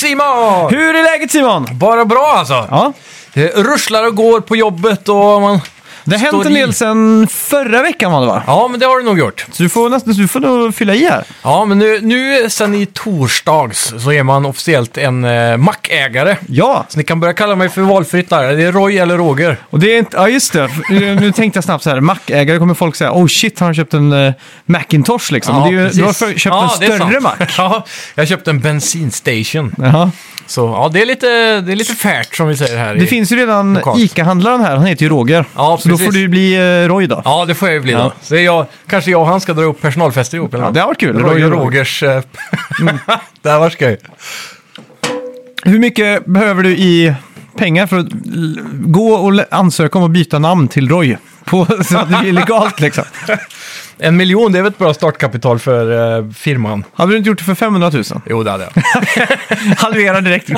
Simon! Hur är läget Simon? Bara bra alltså. Ja, Det ruschlar och går på jobbet och man... det har hänt en del sen förra veckan var det va? Ja, men det har du nog gjort. Så du får nästan du får nog fylla i här. Ja, men nu, nu sen i torsdags så är man officiellt en eh, mackägare. Ja, Så ni kan börja kalla mig för valfritt där. Det är Roy eller Roger. och det är inte, ja just det. Nu tänkte jag snabbt så här, Mac-ägare kommer folk säga, oh shit, har han köpt en uh, Macintosh liksom? Men det är ju, du har för, köpt Ja, en större sant. Mac. Ja, jag köpte en bensinstation. Jaha. Så ja, det är lite, det är lite färt som vi säger här. Det i- finns ju redan Lokalt. ICA-handlaren här, han heter ju Roger. Ja, så då precis. får du bli uh, Roy då. Ja, det får jag ju bli Ja. då. Så det är jag, kanske jag och han ska dra upp personalfester ihop. Eller Ja, något. det har varit kul. Roy och och Roger. Rogers... eh, det här var skoj. Hur mycket behöver du i pengar för att l- gå och l- ansöka om att byta namn till Roy? På, så att det blir legalt liksom. En miljon, det är väl ett bra startkapital för eh, firman? Hade du inte gjort det för 500 000? Jo, det hade jag. Halvera direkt.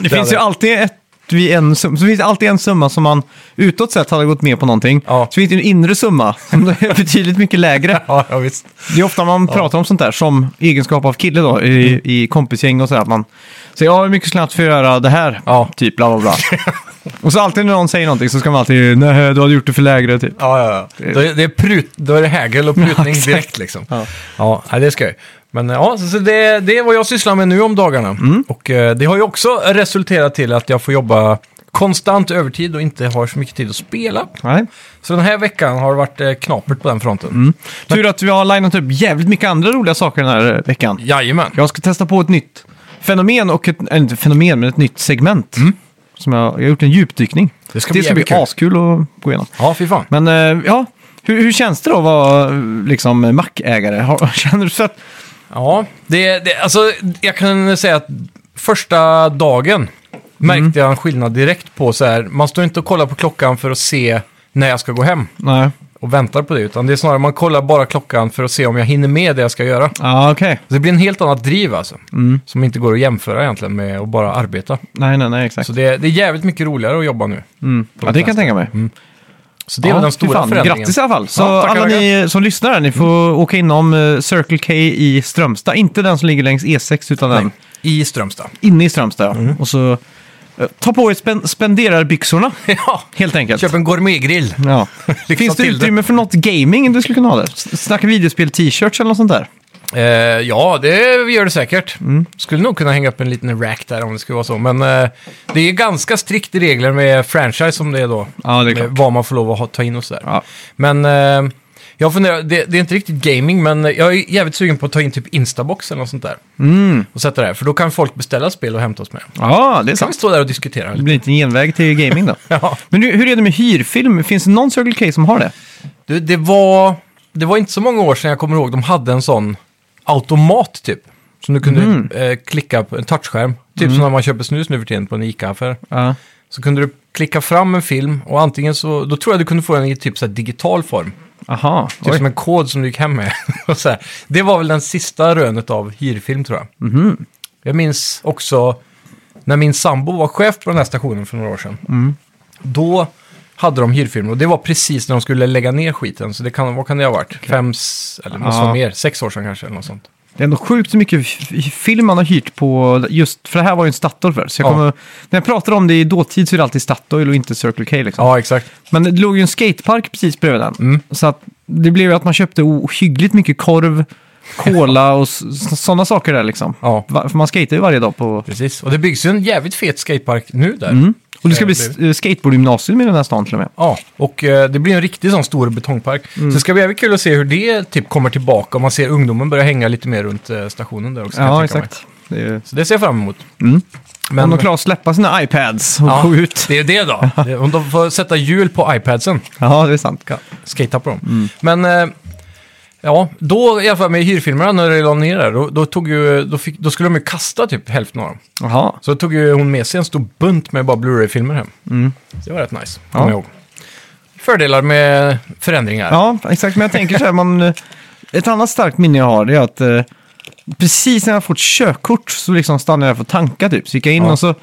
det finns ju jag. alltid ett vid en summa, så finns det alltid en summa som man utåt sett hade gått med på någonting. Ja. Så finns det en inre summa som är betydligt mycket lägre. ja, ja, visst. Det är ofta man pratar om sånt där som egenskap av kille då i, Mm. i kompisgäng och sådär. Att man säger ja, hur mycket jag för att göra det här? Typ bla bla bla. Och så alltid när någon säger någonting så ska man alltid nej, du hade gjort det för lägre typ. Ja, ja, ja. Då är, det är prut, då är det hägel och prutning exakt. direkt liksom. Ja. Ja, det är skoj. Men ja, så, det, det är vad jag sysslar med nu om dagarna. Mm. Och eh, det har ju också resulterat till att jag får jobba konstant övertid och inte har så mycket tid att spela. Nej. Så den här veckan har det varit eh, knapert på den fronten. Mm. Tur att vi har linat upp jävligt mycket andra roliga saker den här eh, veckan. Jajamän. Jag ska testa på ett nytt fenomen och ett, inte fenomen, men ett nytt segment. Som jag, jag har gjort en djupdykning. Mm. Det ska det bli ska bli kul. askul att gå igenom. Ja, fy fan. Men eh, ja, hur, hur känns det då att vara liksom Mac-ägare? Har- Känner du så att... Ja, det, det, alltså jag kan säga att första dagen märkte jag en skillnad direkt på så här, man står inte och kollar på klockan för att se när jag ska gå hem Nej. Och väntar på det, utan det är snarare man kollar bara klockan för att se om jag hinner med det jag ska göra. Ja, okej. Så det blir en helt annat driv alltså, som inte går att jämföra egentligen med att bara arbeta. Nej, nej, nej, exakt. Så det, det är jävligt mycket roligare att jobba nu. Mm. Ja, det kan jag tänka mig. Så det är väl den fy stora fan. förändringen. Grattis i alla fall. Så Ja, tackar, alla ni som lyssnar, här, ni får åka inom eh, Circle K i Strömstad. Inte den som ligger längs E6, utan den I Strömstad. inne i Strömstad. ja. Och så ta på er spen spenderarbyxorna, ja, helt enkelt. köp en gourmetgrill. Ja. Fixa Finns det utrymme för något gaming du skulle kunna ha där? Snacka videospel, t-shirts eller något sånt där? Eh, ja, det gör det säkert. Mm. Skulle nog kunna hänga upp en liten rack där om det skulle vara så. Men eh, det är ganska strikt regler med franchise som det är då. Ja, det är klart. vad man får lov att ha, ta in och sådär. Ja. Men eh, jag funderar, det, det är inte riktigt gaming, men jag är jävligt sugen på att ta in typ Instabox eller något sånt där. Mm. Och sätta där, för då kan folk beställa spel och hämta oss med. Ja, det är Kan vi sant. stå där och diskutera Det lite? blir inte en genväg till gaming då. Ja. Men hur, hur är det med hyrfilm? Finns det någon Circle K som har det? Du, det, var, det var inte så många år sedan jag kommer ihåg de hade en sån automat typ. Som du kunde Mm. eh, klicka på en touchskärm. Typ som när man köper snus nu för tiden på en ICA-affär. Ja. Så kunde du klicka fram en film och antingen så, då tror jag du kunde få den i typ så här digital form. Aha, Typ oj. som en kod som du gick hem med. och så här. Det var väl den sista rönet av hyrfilm tror jag. Mhm. Jag minns också när min sambo var chef på den här stationen för några år sedan. Mm. Då hade de hyrfilm och det var precis när de skulle lägga ner skiten. Så det kan, vad kan det ha varit? Fem, s- eller måste Ja. vara mer, sex år sedan kanske eller något sånt. Det är ändå sjukt så mycket film man har hyrt på, just för det här var ju en Statoil för. Så jag Ja. kommer, när jag pratar om det i dåtid så är det alltid Statoil och inte Circle K liksom. Ja, exakt. Men det låg ju en skatepark precis bredvid den. Mm. Så att det blev ju att man köpte ohyggligt mycket korv, cola och sådana saker där liksom. Ja, Va- För man skater ju varje dag på... precis. Och det byggs ju en jävligt fet skatepark nu där. Mm. Och det ska Eh, bli eh, skateboardgymnasium i den här stan till och med. Ja, och eh, det blir en riktig sån stor betongpark. Mm. Så det ska bli jävligt kul att se hur det typ kommer tillbaka. Om man ser ungdomen börja hänga lite mer runt eh, stationen där också. kan Ja, jag tänka mig. exakt. Det är. Så det ser jag fram emot. Mm. Men Om de klarar att släppa sina iPads och gå ut. det är det då. Det- Om de får sätta hjul på iPadsen, Ja, det är sant. skata på dem. Men eh, ja, då i alla fall med hyrfilmerna när det la ner där, då, då, tog ju, då, fick, då skulle de ju kasta typ hälften av dem. Jaha. Så då tog ju hon med sig en stor bunt med bara Blu-ray-filmer hem. Mm. Det var rätt nice, Ja. kommer jag ihåg. Fördelar med förändringar. Ja, exakt. Men jag tänker så här, man, ett annat starkt minne jag har det är att eh, precis när jag fått körkort så liksom stannade jag för att tanka typ. Så gick jag in Ja. och så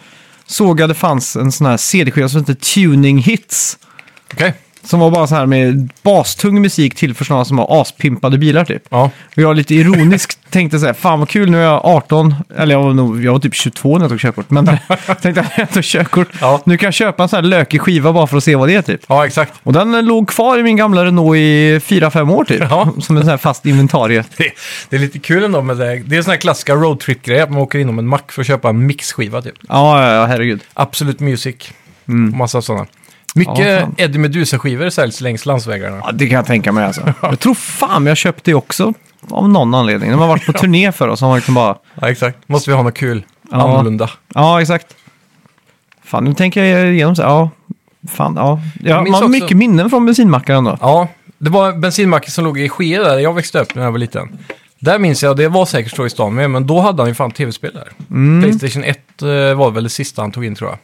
såg jag det fanns en sån här CD-skiva som heter Tuning Hits. Okej. Som var bara så här med bastung musik till för sådana som har aspimpade bilar typ. Ja, Och jag lite ironiskt tänkte så här, fan vad kul, nu är jag 18, eller jag var, nog, jag var typ 22 när jag tog körkort, men tänkte att jag tog körkort. Ja. Nu kan jag köpa en sån här lökig skiva bara för att se vad det är typ. ja exakt. Och den låg kvar i min gamla Renault i 4-5 år typ. Ja. Som en sån här fast inventarie. Det, det är lite kul ändå med det. Det är en sån här klassiska roadtrip-grej att man åker inom en mack för att köpa en mixskiva typ. Ja, ja, ja, herregud. Absolut Music. Och massa sådana. Mycket Ja, fan. Eddie Meduza-skivor säljs längs landsvägarna. Ja, det kan jag tänka mig alltså. Jag tror fan jag köpte det också av någon anledning. När man varit på turné för oss så har man liksom bara... Ja, exakt. Måste vi ha något kul. Ja. Annorlunda. Ja, exakt. Fan, nu tänker jag igenom så här, ja. Fan, ja. Ja man har också- mycket minnen från bensinmackar ändå. Ja, det var bensinmacken som låg i Skee där jag växte upp när jag var liten. Där minns jag, det var säkert så i stan med, men då hade han ju fan tv-spel där. Mm. Playstation 1 eh, var väl det sista han tog in tror jag.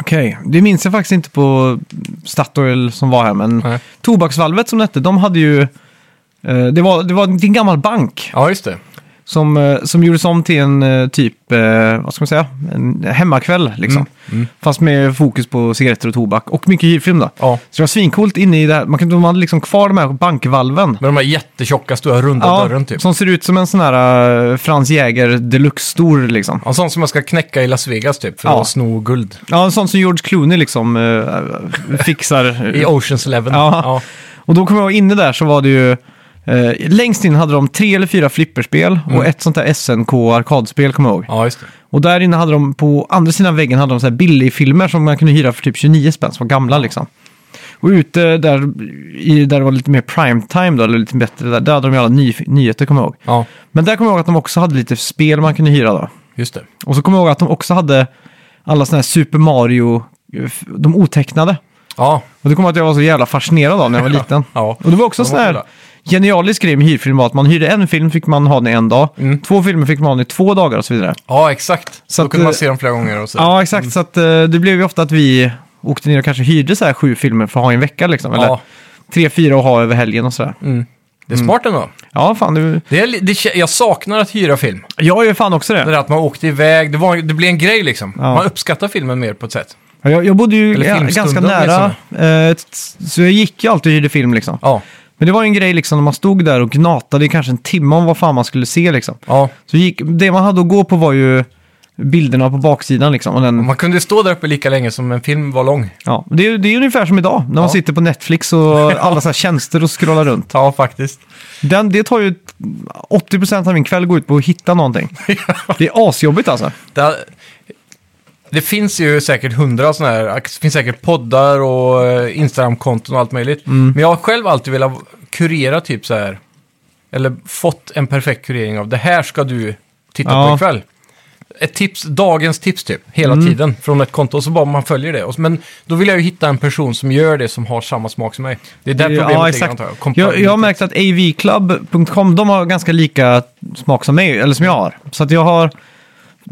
Okej, det minns jag faktiskt inte på Statoil som var här, men Nej. Tobaksvalvet som det hette, de hade ju... eh, Det var, det var en gammal bank Ja, just det. Som, eh, som gjordes om till en eh, typ, eh, vad ska man säga, en hemmakväll liksom. Mm. Fast med fokus på cigaretter och tobak och mycket hyrfilm då. Ja, Så det var svincoolt inne i det här, man, kan, de hade liksom kvar de här bankvalven. med de här jättetjocka, stora, runda dörren typ. som ser ut som en sån här uh, Frans Jäger Deluxe-stor liksom. En sån som man ska knäcka i Las Vegas typ, för Ja. att sno guld. Ja, en sån som George Clooney liksom eh, fixar. I Oceans Eleven. Ja. ja. Och då kommer jag inne där så var det ju... Eh, längst in hade de tre eller fyra flipperspel och ett sånt där SNK arkadspel kommer jag ihåg. ja, just det. Och där inne hade de, på andra sidan väggen hade de så här billigfilmer som man kunde hyra för typ 29 spänn, som var gamla liksom. Och ute där, i, där det var lite mer prime time då, eller lite bättre, där, där hade de ju alla ny, nyheter kommer jag ihåg. Ja, Men där kommer jag ihåg att de också hade lite spel man kunde hyra då. just det. Och så kommer jag ihåg att de också hade alla sådana här Super Mario, eh, de otecknade. Ja, Och det kommer jag ihåg att jag var så jävla fascinerad av när jag var liten. ja. Och det var också sån var här coola. Genialisk grej med hyrfilm var att man hyrde en film fick man ha den en dag. Mm. Två filmer fick man ha den i två dagar och så vidare. ja exakt. Så Då att, kunde man eh, se dem flera gånger och så. Ja, exakt. Så att, eh, det blev ju ofta att vi åkte ner och kanske hyrde så här sju filmer för att ha i en vecka liksom. Eller Ja. tre, fyra och ha över helgen och sådär. Mm. Det är smart ändå. Ja, fan. Det, Det är, li- det, kä- jag saknar att hyra film. jag gör fan också Det det. där att man åkte iväg, det, var, det blev en grej liksom. Ja. Man uppskattar filmen mer på ett sätt. Ja, Jag, jag bodde ju Eller ga- ganska filmstunden, nära. eh, t- så jag gick ju alltid och hyrde film liksom. Ja, Men det var ju en grej liksom när man stod där och gnatade i kanske en timme om vad fan man skulle se liksom. ja. Så gick, det man hade att gå på var ju bilderna på baksidan liksom. Och den, Man kunde stå där uppe lika länge som en film var lång. ja, det, är, det är ungefär som idag, när man Ja. sitter på Netflix och alla så här tjänster och scrollar runt. Ja, faktiskt. Den, det tar ju 80% av min kväll går ut på att hitta någonting. Det är asjobbigt alltså. Det, det finns ju säkert hundra sådana här, det finns säkert poddar och eh, Instagram-konton och allt möjligt. Mm. Men jag har själv alltid velat kurera typ så här, eller fått en perfekt kurering av det här ska du titta Ja. på ikväll. Ett tips, dagens tips typ, hela Mm. tiden från ett konto. Och så bara man följer det. Men då vill jag ju hitta en person som gör det som har samma smak som mig. Det är där problemet ja, ligger antar jag. Jag, jag har märkt att avclub.com, de har ganska lika smak som mig, eller som jag har. Så att jag har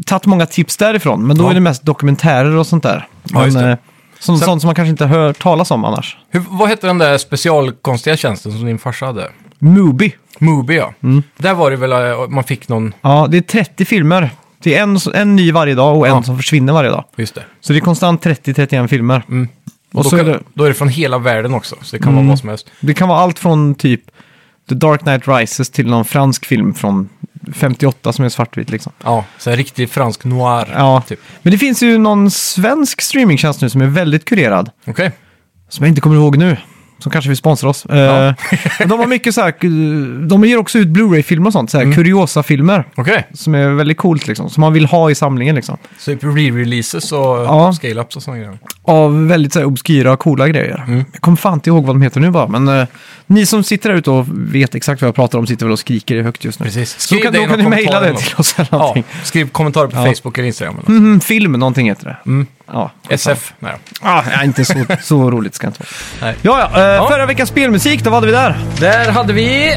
tagit många tips därifrån, men då Ja. är det mest dokumentärer och sånt där. Ja, just Men, det. eh, sånt, Sen- sånt som man kanske inte hör talas om annars. Hur, vad hette den där specialkonstiga tjänsten som din farsa hade? Mubi. Mubi ja. Mm. Där var det väl, eh, man fick någon, Ja, det är 30 filmer. Det är en, en ny varje dag och en Ja. som försvinner varje dag. just det. Så det är konstant 30-31 filmer. Mm. Och, då, så är kan, det- då är det från hela världen också, så det kan Mm. vara vad som helst. Det kan vara allt från typ The Dark Knight Rises till någon fransk film från 58 som är svartvit liksom. Ja, så här riktig fransk noir. Ja. Typ. Men det finns ju någon svensk streamingtjänst nu som är väldigt kurerad. Okej. Som jag inte kommer ihåg nu. Som kanske vill sponsra oss. Eh, men de har mycket så här, de ger också ut Blu-ray-filmer och sånt. Så här, Mm. Kuriosa-filmer. Okej. Som är väldigt coolt liksom. Som man vill ha i samlingen liksom. Så re-releases och Ja. scale-ups och sådana grejer. Av väldigt så här, obskyra coola grejer. Mm. Jag kommer fan inte ihåg vad de heter nu bara. Men eh, ni som sitter där ute och vet exakt vad jag pratar om sitter väl och skriker högt just nu. Precis. Så Skriv kan, det i då kan ni mejla det till oss eller Ja, någonting. skriv kommentarer på Ja. Facebook eller Instagram. Eller. Mhm, film, någonting heter det. Mm. Ja. SF. Nej. Ah, ja, inte så, så roligt ska det inte vara. Ja, ja, eh, Ja. Förra veckans spelmusik, då vad hade vi där? Där hade vi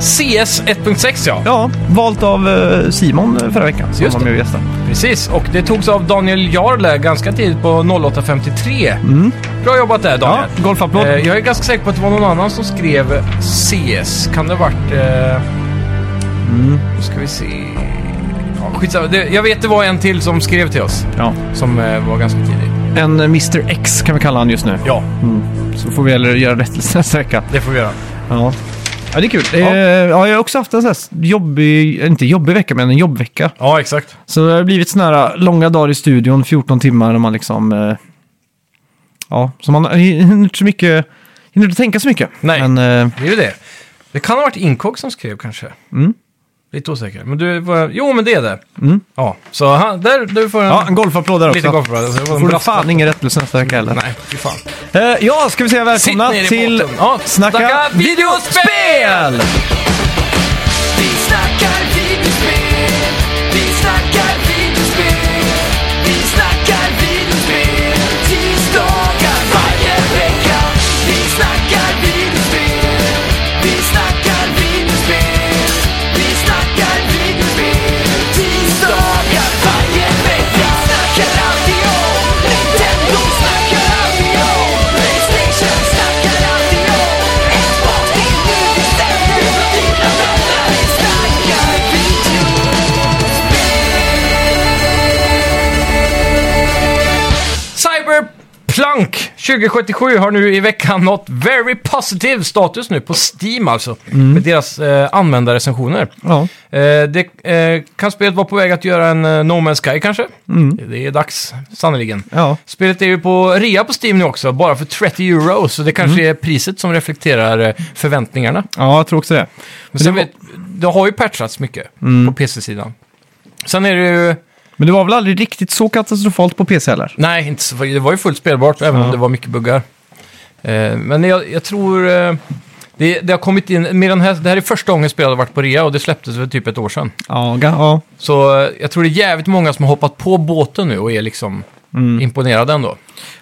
CS 1.6 ja. Ja, valt av eh, Simon eh, förra veckan som Just var med och gästade. Precis, och det togs av Daniel Jarl ganska tidigt på 08.53. Bra jobbat där Mm. Ja, Daniel. golfapplåd. Eh, jag är ganska säker på att det var någon annan som skrev CS. Kan det ha varit... Eh... Mm. Nu ska vi se... Skitsamma. Det, jag vet det var en till som skrev till oss. Ja. Som eh, var ganska tidig. En eh, Mr X kan vi kalla han just nu. Ja. Mm. Så får vi eller göra rättelse nästa vecka. Det får vi göra. Ja. Ja, det är kul. Ja. Ja. ja, jag har också haft en sån här jobbig, inte jobbig vecka, men en jobbvecka. Ja, exakt. Så det har blivit såna här långa dagar i studion, 14 timmar, där man liksom... Eh, ja, så man hinner inte så mycket... Hinner inte tänka så mycket. Nej. Men, eh, Det är ju det. Det kan ha varit Inkog som skrev kanske. Mm. Lite osäker. Men du, var... jo men det är det. Mm. Ja, så han, där, du får en ja, en golfapplåd där också. lite var en Får du fan ingen rättelse nästa vecka heller. Nej, fy fan. Eh, ja, ska vi säga välkomna till. Ja, Snacka, snacka videospel! Vi snackar Cyberpunk 2077 har nu i veckan nått very positive status nu på Steam alltså. Med deras eh, användarrecensioner. Ja. Eh, det eh, kan spelet vara på väg att göra en eh, No Man's Sky kanske. Det är dags, sannerligen. ja. Spelet är ju på rea på Steam nu också, bara för 30 euro. Så det kanske är priset som reflekterar eh, förväntningarna. ja, jag tror också det. Men sen det var- vet, det har ju patchats mycket på PC-sidan. Sen är det ju... Men det var väl aldrig riktigt så katastrofalt på PC heller? Nej, inte så, det var ju fullt spelbart, även om det var mycket buggar. Eh, men jag, jag tror... Eh, det, det har kommit in... Med den här, det här är första gången spelet har varit på rea och det släpptes för typ ett år sedan. Ja, ja. Så eh, jag tror det är jävligt många som har hoppat på båten nu och är liksom imponerade ändå.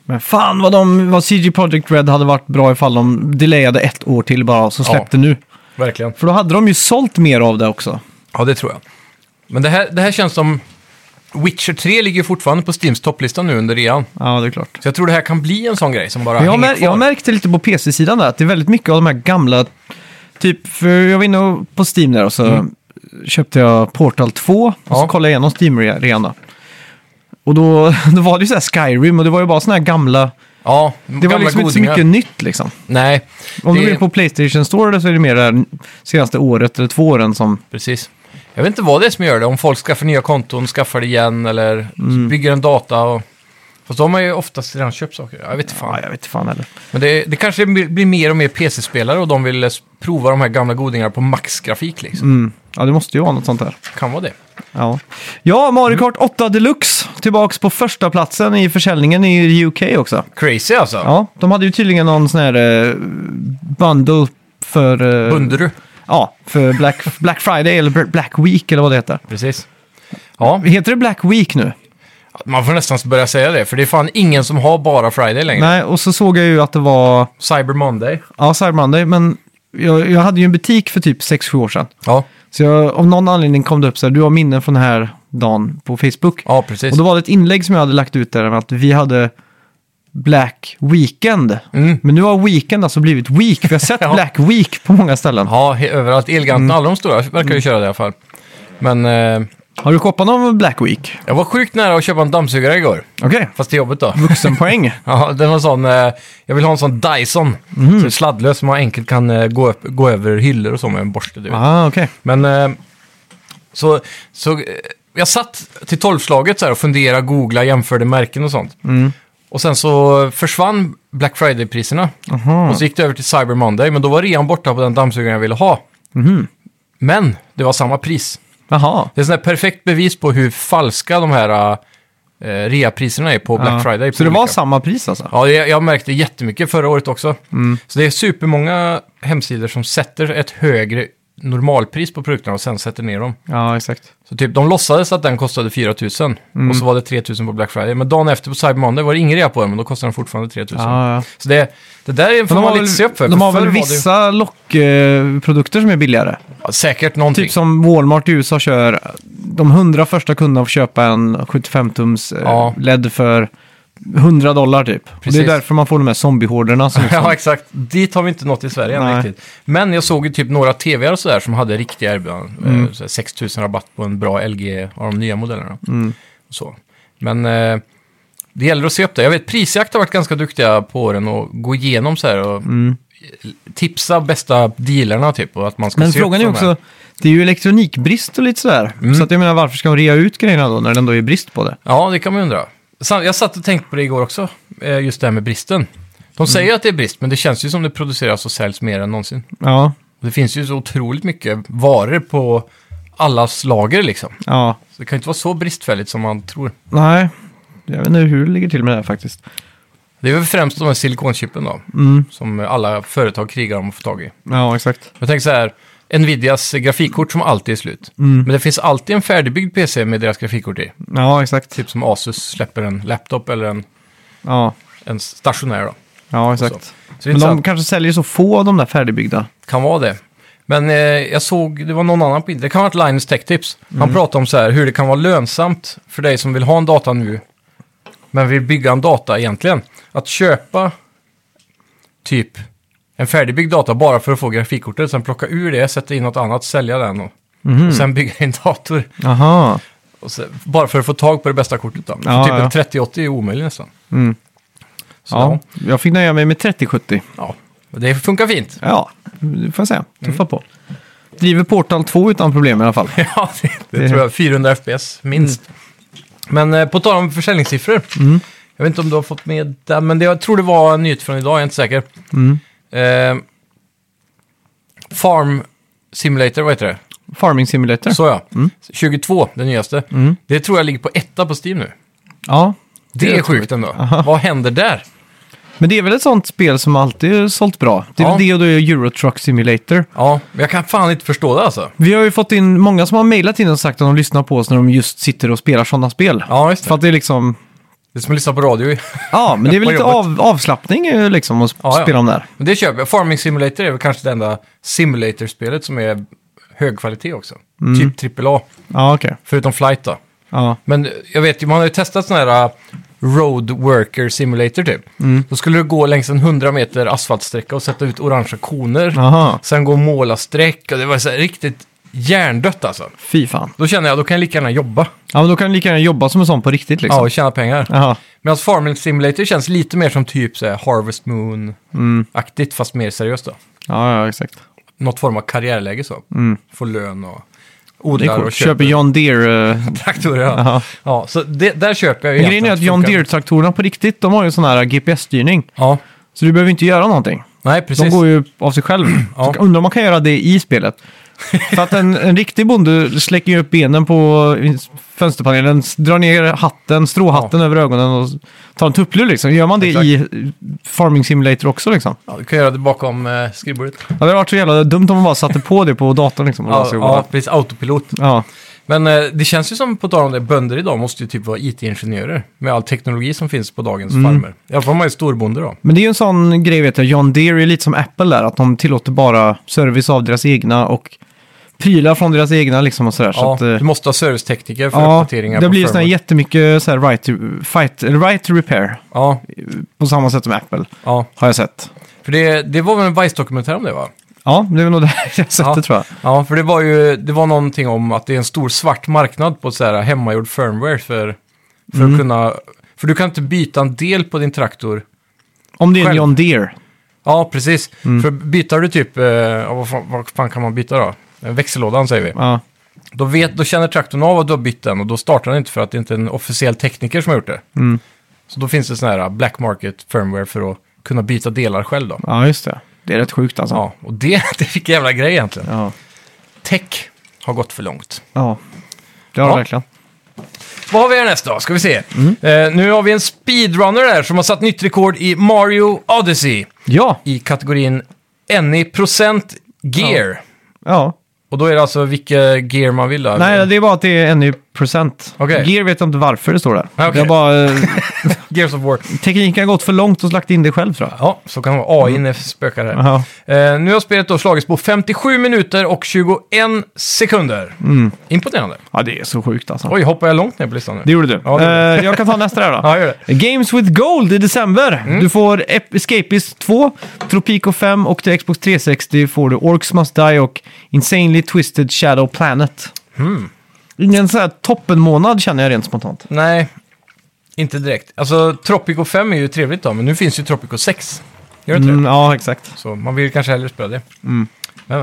Men fan vad, de, vad CG Projekt Red hade varit bra ifall de delayade ett år till bara och så Ja. släppte nu. Verkligen. För då hade de ju sålt mer av det också. Ja, det tror jag. Men det här, det här känns som... Witcher 3 ligger fortfarande på Steams topplista nu under rean. Ja, det är klart. Så jag tror det här kan bli en sån grej som bara jag, mär, kvar. jag märkte lite på PC-sidan där att det är väldigt mycket av de här gamla... Typ, för jag var inne på Steam där och så köpte jag Portal 2 och Ja. så kollade jag igenom Steam-rean då. Och då, då var det ju så här Skyrim och det var ju bara såna här gamla... Ja, Det gamla var liksom inte så godingar. mycket nytt liksom. Nej, Om Det- du är på Playstation Store så är det mer det här senaste året eller två åren som... precis. Jag vet inte vad det är som gör det. Om folk skaffar nya konton, skaffar det igen eller Mm. bygger en data. Och... Fast då har man ju oftast redan köpt saker. Jag vet inte fan. Ja, jag vet inte fan heller. Men det, det kanske blir mer och mer PC-spelare och de vill eh, prova de här gamla godingarna på maxgrafik liksom. Mm. Ja, det måste ju vara något sånt där. Kan vara det. Ja, ja Mario Kart 8 Deluxe tillbaks på första platsen i försäljningen i UK också. Crazy alltså. Ja, de hade ju tydligen någon sån här eh, bundle för... eh, Bundru. Ja, för Black, Black Friday eller Black Week eller vad det heter. Precis. Ja, Heter det Black Week nu? man får nästan börja säga det. För det är fan ingen som har bara Friday längre. Nej, och så såg jag ju att det var... Cyber Monday. Ja, Cyber Monday, men jag, jag hade ju en butik för typ 6-7 år sedan. Ja, Så jag, av någon anledning kom det upp så här, du har minnen från den här dagen på Facebook. ja precis. Och då var det ett inlägg som jag hade lagt ut där att vi hade Black Weekend. Mm. Men nu har Weekend alltså blivit Week. Vi har sett Ja. Black Week på många ställen. Ja, he- överallt. Elgiganten, Mm. alla de stora verkar ju köra det i alla fall. Men eh, Har du shoppat någon Black Week? jag var sjukt nära att köpa en dammsugare igår. Okej. Fast till jobbet då. Vuxenpoäng. Ja, den var sån, eh, jag vill ha en sån Dyson. Mhm. Så sladdlös som man enkelt kan eh, gå, upp, gå över hyllor och så med en borste. Du vet. ah, okej. Men eh, så, så eh, jag satt till tolvslaget så här och funderade, googla, jämförde märken och sånt. Och sen så försvann Black Friday-priserna. Aha. Och så gick det över till Cyber Monday, men då var rean borta på den dammsugaren jag ville ha. Mhm. Men det var samma pris. Jaha. Det är här perfekt bevis på hur falska de här uh, reapriserna är på Black Ja. Friday. Så på det var olika- samma pris alltså? Ja, jag, jag märkte jättemycket förra året också. Mm. Så det är supermånga hemsidor som sätter ett högre normalpris på produkterna och sen sätter ner dem. Ja, exakt. Så typ, de låtsades att den kostade 4 000 Mm. och så var det 3 000 på Black Friday. Men dagen efter på Cyber Monday var det ingen rea på den, men då kostade den fortfarande 3 000. Ja, ja. Så det, det där är- får de man lite se upp för. de för har väl det ju- vissa lockprodukter som är billigare? Ja, säkert någonting. Typ som Walmart i USA kör. De 100 första kunderna får köpa en 75-tums eh. LED för 100 dollar typ. Och det Precis. är därför man får de här zombiehorderna som liksom, Ja, exakt. Dit har vi inte nått i Sverige än Nej. riktigt. Men jag såg ju typ några tvr och sådär som hade riktiga erbjudanden. Mm. Eh, så här 6 000 rabatt på en bra LG av de nya modellerna. Mm. Och så. Men eh, det gäller att se upp det. Jag vet Prisjakt har varit ganska duktiga på den och gå igenom så här och tipsa bästa dealerna typ. Och att man ska Men se upp frågan är för de här. också, det är ju elektronikbrist och lite sådär. Mm. Så att jag menar, varför ska de rea ut grejerna då när det ändå är brist på det? Ja, det kan man undra. Jag satt och tänkte på det igår också, eh, just det här med bristen. De Mm. säger att det är brist, men det känns ju som det produceras och säljs mer än någonsin. Ja, Det finns ju så otroligt mycket varor på allas lager liksom. ja, Så det kan ju inte vara så bristfälligt som man tror. nej. Jag vet inte hur det ligger till med det här faktiskt. Det är väl främst de här silikonchippen då, Mm. som alla företag krigar om att få tag i. Ja, exakt. Jag tänker så här, Nvidias grafikkort som alltid är slut. Mm. Men det finns alltid en färdigbyggd PC med deras grafikkort i. Ja, exakt. Typ som Asus släpper en laptop eller en, Ja, en stationär då. ja Så. exakt. Så är Men de intressant. kanske säljer så få av de där färdigbyggda. kan vara det. Men eh, jag såg, det var någon annan bild, det kan vara ett Linus Tech Tips. Mm. Han pratade om så här, hur det kan vara lönsamt för dig som vill ha en data nu, men vill bygga en data egentligen. Att köpa typ en färdigbyggd data bara för att få grafikkortet, sen plocka ur det, sätta in något annat, sälja den och, Mhm. och sen bygga en dator. Aha. Och så, bara för att få tag på det bästa kortet då. Ja, typ ja. en 3080 är omöjligt nästan. Mm. Så, Ja, jag fick nöja mig med 3070. ja. Det funkar fint. Ja, det får jag säga. Tuffa Mm. på. Driver Portal 2 utan problem i alla fall. Ja, det, det, Det- tror jag. 400 FPS minst. Men eh, på tal om försäljningssiffror. Mm. Jag vet inte om du har fått med det, men det, jag tror det var en nyhet från idag, jag är inte säker. Mm. Eh, Farm Simulator, vad heter det? Farming Simulator. Så ja. Mm. 22, det nyaste. Mm. Det tror jag ligger på etta på Steam nu. Ja, Det, Det är sjukt ändå. Aha. Vad händer där? men det är väl ett sånt spel som alltid sålt bra. Det är Ja. väl det och då är Euro Truck Simulator. Ja, men jag kan fan inte förstå det alltså. Vi har ju fått in många som har mejlat in och sagt att de lyssnar på oss när de just sitter och spelar sådana spel. Ja, just För det. att det är liksom... Det är som att lyssna på radio. Ja, men det är väl lite av, avslappning liksom att Ja, ja. spela om där. Men det köper jag. Farming Simulator är väl kanske det enda simulator-spelet som är hög kvalitet också. Mm. Typ AAA, Ja, okej. förutom Flight då. Ja. Men jag vet ju, man har ju testat sån här uh, Road Worker Simulator typ. Mm. Då skulle du gå längs en 100 meter asfaltsträcka och sätta ut orangea koner. Aha, Sen gå och måla streck och det var så riktigt hjärndött alltså. fy fan. Då känner jag, då kan jag lika gärna jobba. Ja, men då kan du lika gärna jobba som en sån på riktigt Ja, liksom. och tjäna pengar. Jaha. Medan Farming Simulator känns lite mer som typ så här Harvest Moon-aktigt, fast mer seriöst då. Ja, ja, exakt. Något form av karriärläge så. Mm. Få lön och odlar och köper Köper John Deere... eh. Ja. Jaha. ja, så det, där köper jag ju Men grejen är att John. Deere-traktorerna på riktigt, de har ju sån här GPS-styrning. Ja, Så du behöver inte göra någonting. nej precis. De går ju av sig själv. Ja. Så undrar om man kan göra det i spelet. För att en, en riktig bonde släcker ju upp benen på fönsterpanelen, drar ner hatten, stråhatten över ögonen och tar en tupplur liksom. Gör man det Exakt. i Farming Simulator också liksom? Ja, du kan göra det bakom eh, skrivbordet. Ja, det hade varit så jävla dumt om man bara satte på det på datorn liksom. Och ja, ja, precis. Autopilot. ja. Men eh, det känns ju som, på tal om det, bönder idag måste ju typ vara IT-ingenjörer. Med all teknologi som finns på dagens Mm. farmer. I alla fall om man är storbonde då. Men det är ju en sån grej vet jag, John Deere är lite som Apple där, att de tillåter bara service av deras egna och prylar från deras egna liksom och sådär. så Ja, att, eh, du måste ha servicetekniker för ja, uppdateringar det på blir ju firmware. jättemycket så här right, to, fight, eller right to repair. Ja, På samma sätt som Apple, ja. har jag sett. För det, det var väl en Vice-dokumentär om det va? Ja, det är nog det jag sett Ja. det tror jag. Ja, för det var ju det var någonting om att det är en stor svart marknad på så här hemmagjord firmware för, för Mm. att kunna... För du kan inte byta en del på din traktor. Om det är en Själv. John Deere. Ja, precis. Mm. För byter du typ... Eh, ja, vad, fan, vad fan kan man byta då? Eh, Växellådan säger vi. Ja, Då, vet, då känner traktorn av att du har bytt den och då startar den inte för att det inte är en officiell tekniker som har gjort det. mm. Så då finns det sån här black market firmware för att kunna byta delar själv då. ja just det. Det är rätt sjukt alltså. Ja, och det, det fick jävla grej egentligen. Ja, Tech har gått för långt. ja. det har Ja. det verkligen. Vad har vi härnäst då? Ska vi se. Mm. Eh, nu har vi en speedrunner där som har satt nytt rekord i Mario Odyssey Ja, i kategorin Any procent gear. ja. Och då är det alltså vilka gear man vill då? Nej, det är bara att det är en procent. Okej. Gear vet jag inte varför det står där. Okej. Är bara, eh, Gears of War. tekniken har gått för långt och lagt in det själv tror jag. Ja, så kan det vara. AI mm. spökar här. Jaha. Eh, nu har spelet då slagits på 57 minuter och 21 sekunder. Mm. Imponerande. Ja, det är så sjukt alltså. Oj, hoppar jag långt ner på listan nu? Det gjorde du. Ja, det gjorde Eh, jag kan ta nästa där då. Ja, gör det. Games with Gold i december. Mm. Du får Ep- Escapist 2, Tropico 5 och till Xbox 360 får du Orcs Must Die och Insanely Twisted Shadow Planet. Mm. Ingen sån här toppenmånad känner jag rent spontant. Nej. inte direkt. Alltså, Tropico 5 är ju trevligt då, men nu finns ju Tropico 6. Gör det inte Mm, det? ja, exakt. Så man vill kanske hellre spela det. Men,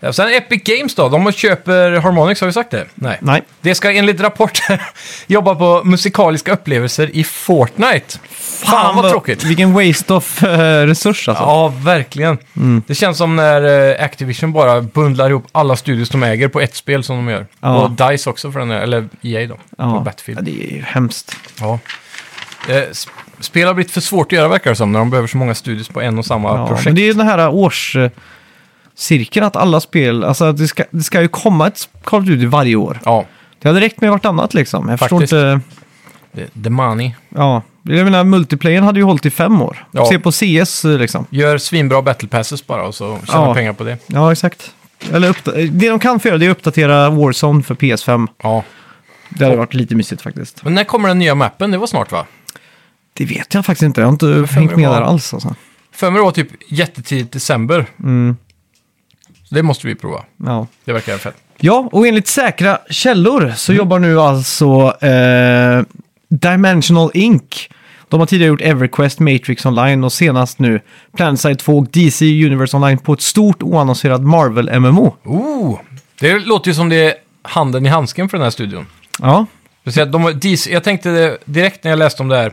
men. Sen Epic Games då, de köper Harmonix, har vi sagt det? Nej. Nej. Det ska enligt rapporter jobba på musikaliska upplevelser i Fortnite. Fan, vad tråkigt. Vilken waste of eh, resurs alltså. Ja, verkligen. Det känns som när eh, Activision bara bundlar ihop alla studios de äger på ett spel som de gör. Ja. Och DICE också för den här, eller EA då, på Ja. Battlefield. Ja, det är ju hemskt. Ja. Eh, spel har blivit för svårt att göra verkar det som, när de behöver så många studios på en och samma Ja, projekt. men det är ju den här årscirkeln att alla spel, alltså att det ska, det ska ju komma ett Call of Duty varje år. Ja, Det hade räckt med vartannat liksom. Jag Faktiskt. förstår inte, det- the money. ja. Jag menar, multiplayern hade ju hållit i fem år. Ja. Se på CS liksom. Gör svinbra battle passes bara och så tjänar Ja. pengar på det. Ja, exakt. Eller uppda- det de kan få göra det är att uppdatera Warzone för PS5. Ja. Det hade varit lite mysigt faktiskt. Men när kommer den nya mappen? Det var snart va? Det vet jag faktiskt inte. Jag har inte hängt med där alls. Alltså. För mig det var typ jättetidigt december. Mm, Så det måste vi prova. ja. Det verkar fett. ja, och enligt säkra källor så Mm. jobbar nu alltså eh, Dimensional Inc. De har tidigare gjort EverQuest, Matrix Online och senast nu Planetside 2 och DC Universe Online på ett stort oannonserat Marvel-MMO. Oh! Det låter ju som det är handen i handsken för den här studion. Ja, Speciellt de, DC, jag tänkte direkt när jag läste om det här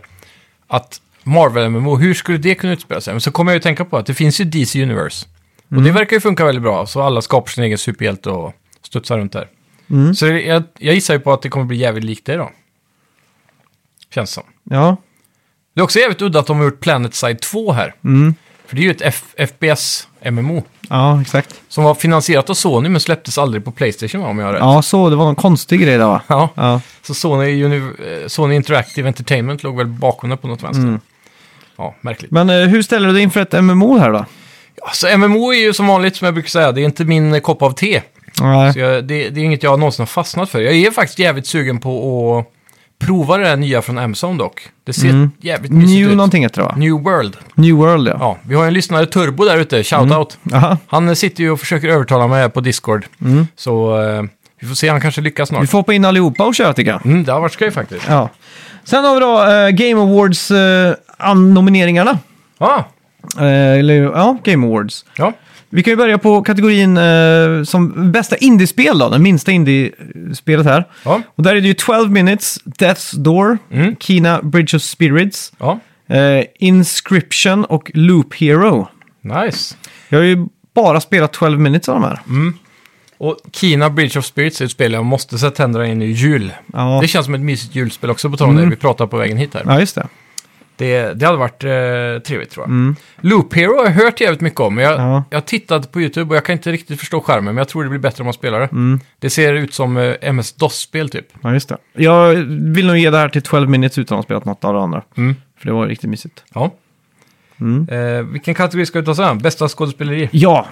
att Marvel-MMO, hur skulle det kunna utspela sig? Men så kom jag ju tänka på att det finns ju DC Universe. Och det verkar ju funka väldigt bra, så alla skapar sin egen superhjälte och studsar runt där. Mm. Så det, jag, jag gissar ju på att det kommer bli jävligt likt det då. Känns som. ja, Det är också jävligt udda att de har gjort Planet Side 2 här. mm. För det är ju ett F- FPS-MMO. ja exakt. Som var finansierat av Sony men släpptes aldrig på Playstation om jag har rätt. Ja, så det var någon konstig grej där va? Ja. Ja, Så Sony, Uni- eh, Sony Interactive Entertainment låg väl bakom det på något vänster. Mm. Ja, märkligt. men eh, hur ställer du dig inför ett MMO här då? Alltså MMO är ju som vanligt som jag brukar säga, det är inte min eh, kopp av te. Nej. Så jag, det, det är inget jag någonsin har fastnat för. Jag är faktiskt jävligt sugen på att prova det där nya från Amazon dock. Det ser Mm. jävligt mysigt New ut. någonting heter det va? New World. New World ja. Ja, vi har en lyssnare, Turbo, där ute. Shoutout. Aha. Han eh, sitter ju och försöker övertala mig på Discord. Mm. Så eh, vi får se, han kanske lyckas Vi snart. får hoppa in allihopa och köra tycker jag. Mm, det har varit skoj faktiskt. Ja. Sen har vi då eh, Game Awards eh. Ah, Eh, eller ja, Game Awards. ja. Vi kan ju börja på kategorin eh, som bästa indiespel då, den minsta indiespelet här. Ja. Och där är det ju 12 Minutes, Death's Door, Mm. Kina Bridge of Spirits, Ja, eh, Inscription och Loop Hero. nice. Jag har ju bara spelat 12 Minutes av de här. Och Kina Bridge of Spirits är ett spel jag måste sätta tänderna in i jul. Ja, Det känns som ett mysigt julspel också på tal om Mm. det vi pratade på vägen hit här. ja just det. Det, det hade varit eh, trevligt tror jag. Mm. Loop Hero har jag hört jävligt mycket om. Jag, Ja. jag har tittat på YouTube och jag kan inte riktigt förstå skärmen, men jag tror det blir bättre om man spelar det. Mm. Det ser ut som eh, MS-DOS-spel typ. Ja, just det. Jag vill nog ge det här till 12 Minutes utan att ha spelat något av det andra. Mm. För det var riktigt mysigt. Ja. Mm. Eh, vilken kategori ska vi ta sen? Bästa skådespeleri? Ja,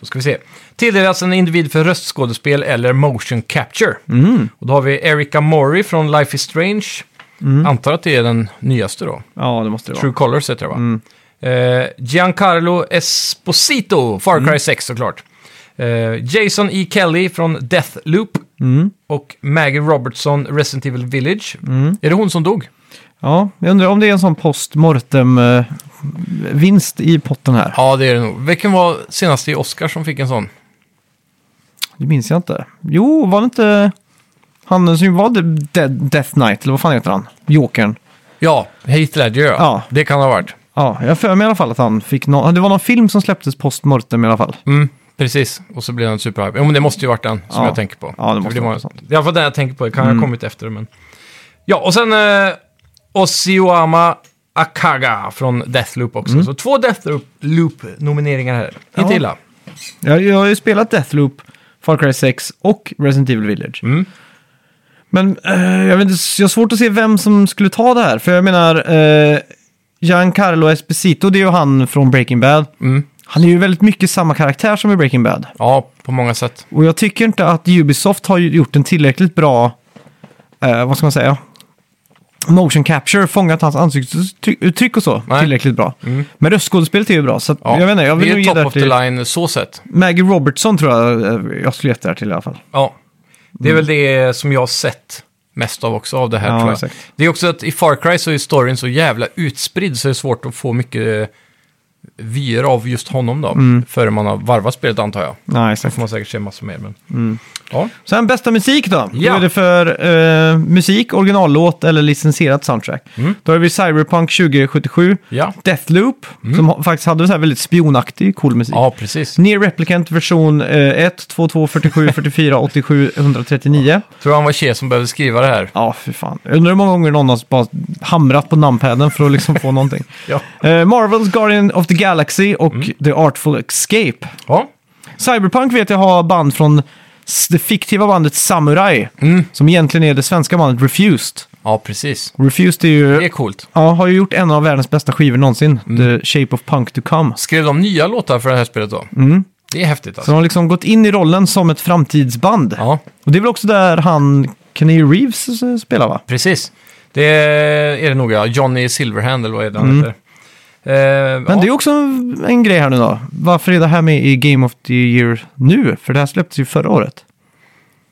Då ska vi se. Tilldelas en individ för röstskådespel eller motion capture. mm. Och då har vi Erika Mori från Life is Strange. Mm. Antar att det är den nyaste då. ja det måste det vara. True Colors heter det va? Mm. Eh, Giancarlo Esposito, Far Cry 6 såklart. Eh, Jason E. Kelly från Deathloop. Mm. Och Maggie Robertson, Resident Evil Village. Mm. Är det hon som dog? Ja, jag undrar om det är en sån post-mortem-vinst i potten här. Ja, det är det nog. Vilken var senast i Oscar som fick en sån? Det minns jag inte. Jo, var det inte han som var Dead, Death Knight, eller vad fan heter han? Jokern. Ja, Heath Ledger ja. Ja. Det kan ha varit. Ja, jag har för mig i alla fall att han fick någon... Det var någon film som släpptes post-mortem i alla fall. Mm, precis. Och så blev den superhype. Jo, men det måste ju varit den som Ja. jag tänker på. Ja, det måste vara sånt. Det är i alla fall den jag tänker på. Det kan Mm. ha kommit efter, men... Ja, och sen eh, Osioama Akaga från Deathloop också. Mm. Så två Deathloop-nomineringar här. Ja. Inte illa. Jag, jag har ju spelat Deathloop, Far Cry 6 och Resident Evil Village. Mm. Men eh, jag, vet inte, jag har svårt att se vem som skulle ta det här. För jag menar, eh, Giancarlo Esposito, det är ju han från Breaking Bad. Mm. Han är ju väldigt mycket samma karaktär som i Breaking Bad. Ja, på många sätt. Och jag tycker inte att Ubisoft har gjort en tillräckligt bra, eh, vad ska man säga, motion capture, fångat hans ansiktsuttryck och så Nej. tillräckligt bra. Mm. Men röstskådespelet är ju bra, så Ja. jag vet inte, jag vill det är nog ju ge top det of the line så sett. Maggie Robertson tror jag eh, jag skulle gett det här till i alla fall. Ja. Det är väl det som jag har sett mest av också av det här Ja, tror jag. exakt. Det är också att i Far Cry så är storyn så jävla utspridd så det är svårt att få mycket vyer av just honom då. Före man har varvat spelet antar jag. Ja, Sen exakt. får man säkert se massor mer. Men... Ja. Sen bästa musik då? Då Ja. är det för eh, musik, originallåt eller licensierat soundtrack. Mm. Då har vi Cyberpunk 2077, Ja. Deathloop, som ha- faktiskt hade så här väldigt spionaktig, cool musik. ja, precis. Near Replicant version eh, 1, 2, 2, 47, 44, 87, 139. Tror han var tje som behövde skriva det här. Ja, för fan. Jag undrar hur många gånger någon har bara hamrat på numpaden för att liksom få någonting. Ja. Eh, Marvels Guardian of the Galaxy och Mm. The Artful Escape. Ja. Cyberpunk vet jag har band från s- det fiktiva bandet Samurai, Mm. som egentligen är det svenska bandet Refused. ja, precis. Refused är ju, Det är coolt. ja, har ju gjort en av världens bästa skivor någonsin, The Shape of Punk to Come. Skrev de nya låtar för det här spelet då? Mm. Det är häftigt Så alltså. de har liksom gått in i rollen som ett framtidsband. Ja, Och det är väl också där han, Kenny Reeves eh, spelar va? precis. Det är det nog ja. Johnny Silverhand eller vad är det han heter. Eh, Men ja. det är också en grej här nu då. Varför är det här med i Game of the Year nu? För det här släpptes ju förra året.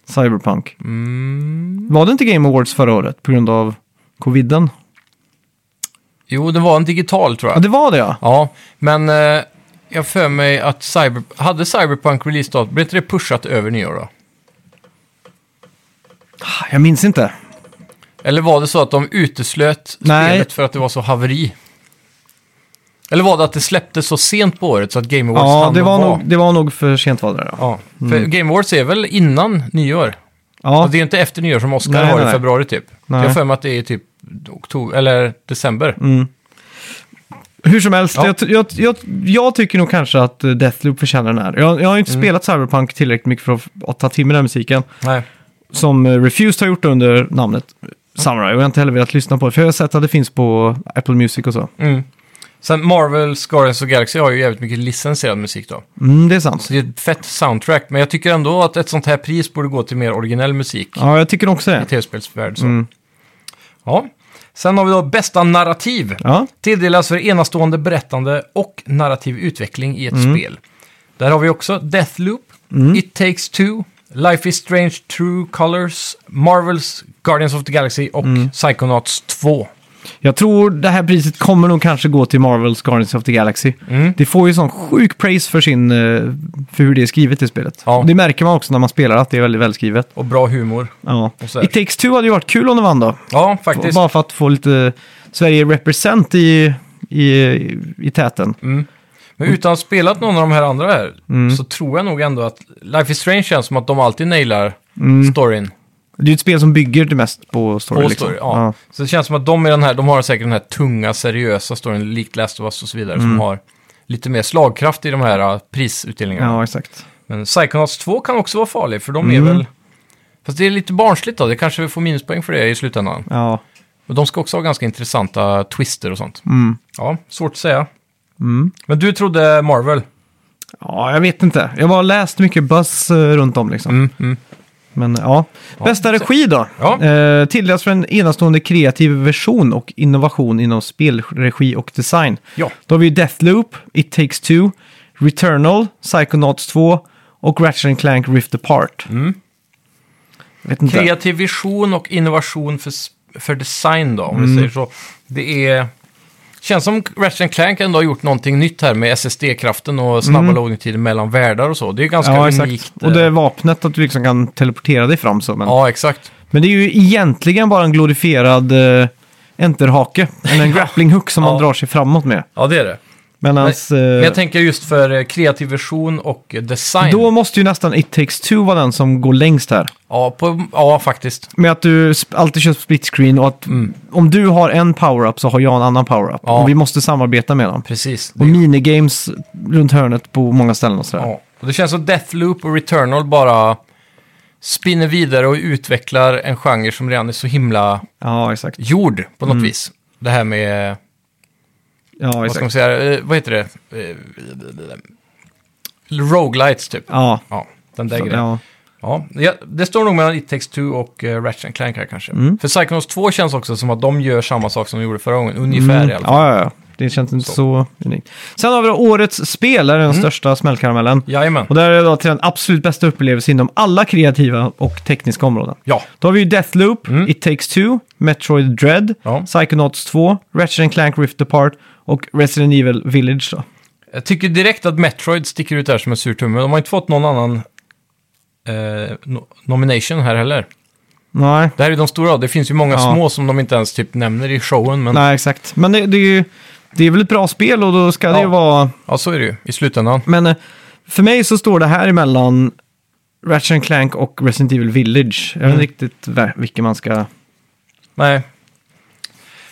Cyberpunk. Mm. Var det inte Game Awards förra året på grund av coviden? Jo, det var en digital tror Ja, jag. det var det ja. Ja, men eh, jag för mig att Cyber... hade Cyberpunk release-datum, blev inte det pushat över nyår då? Jag minns inte. Eller var det så att de uteslöt Nej. spelet för att det var så haveri? Eller var det att det släpptes så sent på året så att Game Awards Ja, hann det var, vara? nog, det var nog för sent var det ja. Ja, för Game Awards är väl innan nyår? Ja, Och det är inte efter nyår som Oscar Nej, har nej, i nej. februari typ. Nej. Jag har för mig att det är typ oktober, eller december. Mm. Hur som helst, Ja. jag, jag, jag, jag tycker nog kanske att eh, Deathloop förtjänar den här. Jag, jag har ju inte Mm. spelat Cyberpunk tillräckligt mycket för att, att ta till mig den här musiken. Nej. Som eh, Refused har gjort under namnet Samurai. Och jag har inte heller velat lyssna på det. För jag har sett att det finns på Apple Music och så. Mm. Sen Marvels Guardians of the Galaxy har ju jävligt mycket licensierad musik då. Mm, det är sant. Så det är ett fett soundtrack, men jag tycker ändå att ett sånt här pris borde gå till mer originell musik Ja, jag tycker också i det. tv-spelsvärld. Så. Mm. Ja. Sen har vi då bästa narrativ. Ja, Tilldelas för enastående berättande och narrativ utveckling i ett Mm. spel. Där har vi också Deathloop, It takes two, Life is strange true colors, Marvels Guardians of the Galaxy och Mm. Psychonauts 2. Jag tror det här priset kommer nog kanske gå till Marvels Guardians of the Galaxy. Mm. Det får ju sån sjuk praise för, sin, eh, för hur det är skrivet i spelet. Ja. Det märker man också när man spelar att det är väldigt välskrivet. Och bra humor. Ja. It takes two hade ju varit kul om det vann då. Ja, faktiskt. Bara för att få lite Sverige represent i, i, i täten. Mm. Men utan att ha spelat någon av de här andra här Mm. så tror jag nog ändå att Life is Strange känns som att de alltid nailar Mm. storyn. Det är ju ett spel som bygger det mest på story. På liksom. story ja. Så det känns som att de, är den här, de har säkert den här tunga, seriösa storyn, likt Last of Us och så vidare, som har lite mer slagkraft i de här uh, prisutdelningarna. Mm. ja, exakt. Men Psychonauts 2 kan också vara farlig, för de är Mm. väl... Fast det är lite barnsligt då, det kanske vi får minuspoäng för det i slutändan. Ja. Men de ska också ha ganska intressanta twister och sånt. Mm. Ja, svårt att säga. Mm. Men du trodde Marvel? ja, jag vet inte. Jag har läst mycket buzz eh, runt om liksom. Mm, mm. Men ja. Bästa regi då? Ja. Eh, tilldelas för en enastående kreativ version och innovation inom spelregi och design. Ja. Då har vi Deathloop, It takes two, Returnal, Psychonauts 2 och Ratchet Clank Rift Apart. Mm. Vet inte. Kreativ vision och innovation för, för design då, om Mm. vi säger så. Det är... Känns som Ratchet Clank ändå har gjort någonting nytt här med SSD-kraften och snabba Mm. loadingtider mellan världar och så. Det är ganska Ja, unikt. exakt. Och det är vapnet att du liksom kan teleportera dig fram så. Men, Ja, exakt. men det är ju egentligen bara en glorifierad uh, enterhake. Eller en grappling hook som man drar sig framåt med. Ja, det är det. Medans, Men eh, jag tänker just för eh, kreativ vision och eh, design. då måste ju nästan It takes two vara den som går längst här. Ja, på, ja, faktiskt. Med att du alltid kör split screen och att Mm. om du har en power-up så har jag en annan power-up. Ja. Och vi måste samarbeta med dem. Precis. Och minigames runt hörnet på många ställen och sådär. Ja. Och det känns som Deathloop och Returnal bara spinner vidare och utvecklar en genre som redan är så himla Ja, gjord på något Mm. vis. Det här med, Ja, vad ska man säga, eh, vad heter det? Eh, Roguelites typ. Ja, Ja, den där så, grejen. ja. Ja, det står nog mellan It takes two och uh, Ratchet Clank här kanske. Mm. För Psychonauts 2 känns också som att de gör samma sak som de gjorde förra gången, ungefär Mm. i alla fall. Ja, ja, ja. Det känns inte så, unikt. Sen har vi då årets spel, är den största smällkaramellen. Jajamän. Och där är det då till den absolut bästa upplevelsen inom alla kreativa och tekniska områden. Ja. Då har vi ju Deathloop, It Takes Two, Metroid Dread, Ja. Psychonauts 2, Ratchet Clank Rift Apart och Resident Evil Village då. Jag tycker direkt att Metroid sticker ut där som en sur tumme. De har inte fått någon annan eh, no- nomination här heller. Nej, Det här är de stora. Det finns ju många Ja. små som de inte ens typ nämner i showen. Men nej exakt. Men det, det är ju det är väl ett bra spel och då ska det Ja. ju vara... ja, så är det ju i slutändan. Men eh, för mig så står det här emellan Ratchet Clank och Resident Evil Village. Jag vet inte riktigt vilken man ska... Nej.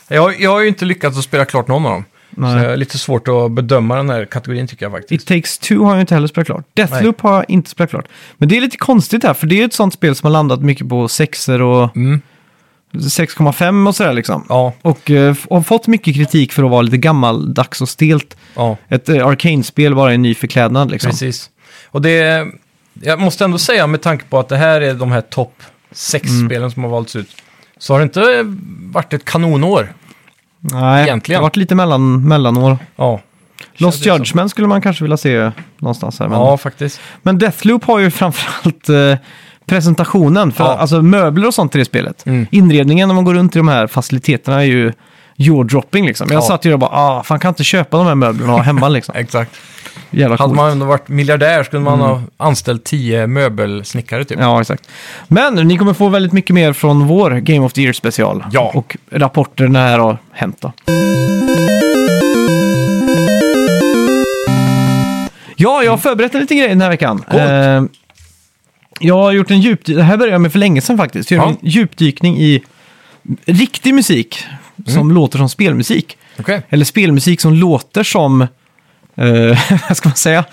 Jag, jag har ju inte lyckats att spela klart någon av dem. Nej. Så det är lite svårt att bedöma den här kategorin tycker jag faktiskt. It takes two har jag inte heller spelat klart. Deathloop har jag inte spelat klart. Men det är lite konstigt här, för det är ett sånt spel som har landat mycket på sexer och Mm. 6,5 och sådär liksom. Ja, Och eh, f- har fått mycket kritik för att vara lite gammaldags och stelt. ja, Ett uh, Arcane-spel bara i ny förklädnad liksom. precis. Och det, jag måste ändå säga med tanke på att det här är de här topp 6-spelen som har valts ut. Så har det inte varit ett kanonår. Nej, Egentligen. det har varit lite mellan, mellanår. Ja, Lost Judgment skulle man kanske vilja se någonstans här. Men, ja faktiskt. men Deathloop har ju framförallt eh, presentationen. För Ja. alltså möbler och sånt i det spelet. Mm. Inredningen när man går runt i de här faciliteterna är ju jaw-dropping liksom. Jag Ja. satt ju och bara, ah, fan kan inte köpa de här möblerna och ha hemma liksom. Exakt. Jävla Hade coolt. man ändå varit miljardär skulle man ha anställt 10 möbelsnickare typ. Ja, exakt. Men ni kommer få väldigt mycket mer från vår Game of the Year special. Ja. Och rapporter när det här har hänt då. Ja, jag har förberett en liten grej den här veckan. Eh, jag har gjort en djupdykning, det här började jag med för länge sedan faktiskt. Jag gjorde Ja. en djupdykning i riktig musik som låter som spelmusik. Okej. Eller spelmusik som låter som, eh, vad ska man säga?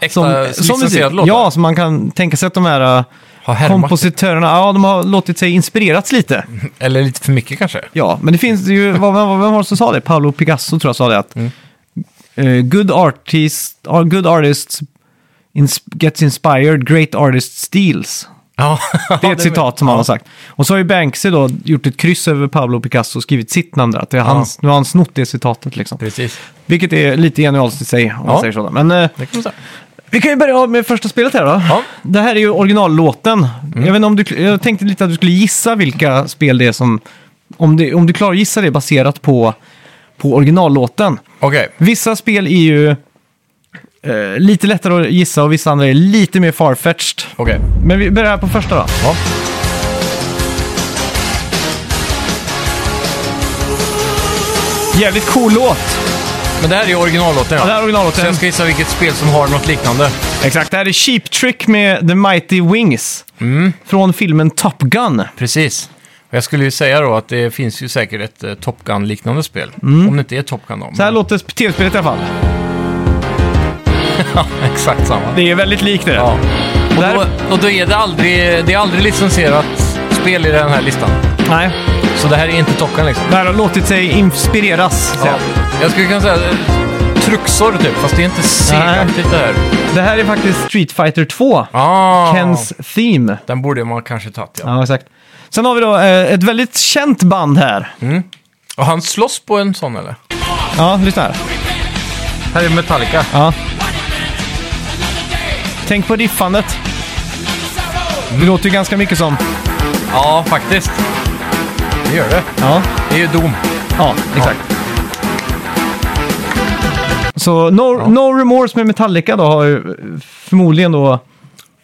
Äkta licensierad låtar? Ja, så man kan tänka sig att de här eh, kompositörerna, ja, de har låtit sig inspirerats lite. Eller lite för mycket kanske. Ja, men det finns ju, vem var det som sa det? Paolo Picasso tror jag sa det. Att, Mm. eh, good, artist, uh, good artists ins gets inspired, great artists steals. Ja, Det är ett citat som han har sagt. Och så har ju Banksy då gjort ett kryss över Pablo Picasso och skrivit sitt namn där. Att det är hans, Nu har han snott det citatet liksom. Precis. Vilket är lite genialt i sig, om man säger så. Men eh, Det kan man säga. vi kan ju börja med första spelet här då. Ja. Mm. Det här är ju originallåten. Jag, vet inte om du, jag tänkte lite att du skulle gissa vilka spel det är som... Om, det, om du klarar att gissa det baserat på, på originallåten. Okej. Vissa spel är ju eh, lite lättare att gissa och vissa andra är lite mer farfetched. Okej. Men vi börjar på första då. Ja. Jävligt cool låt. Men det här är ju originallåten Ja, det här är ja. Så originallåten. jag ska gissa vilket spel som har något liknande. Exakt, det här är Cheap Trick med The Mighty Wings. Mm. Från filmen Top Gun. Precis. Och jag skulle ju säga då att det finns ju säkert ett uh, Top Gun-liknande spel. Om det inte är Top Gun då. Så här låter tv-spelet i alla fall. Exakt samma. Det är väldigt likt det. Ja. Och, Där- då, och då är det aldrig, det är aldrig licensierat spel i den här listan. Nej, Så det här är inte Top Gun liksom. det här har låtit sig inspireras. Ja. jag. Skulle kunna säga truxor typ, fast det är inte segaktigt det här. Det här är faktiskt Street Fighter 2. Ah, Kens Theme. Den borde man kanske tagit ja. Ja, exakt. Sen har vi då eh, ett väldigt känt band här. Och han slåss på en sån eller? Ja, lyssna här. Här är Metallica. Ja. Tänk på riffandet. Det låter ju ganska mycket som... Ja, faktiskt. Det gör det. Ja, Det är ju Doom. ja exakt. Så no, no Remorse med Metallica då har ju förmodligen då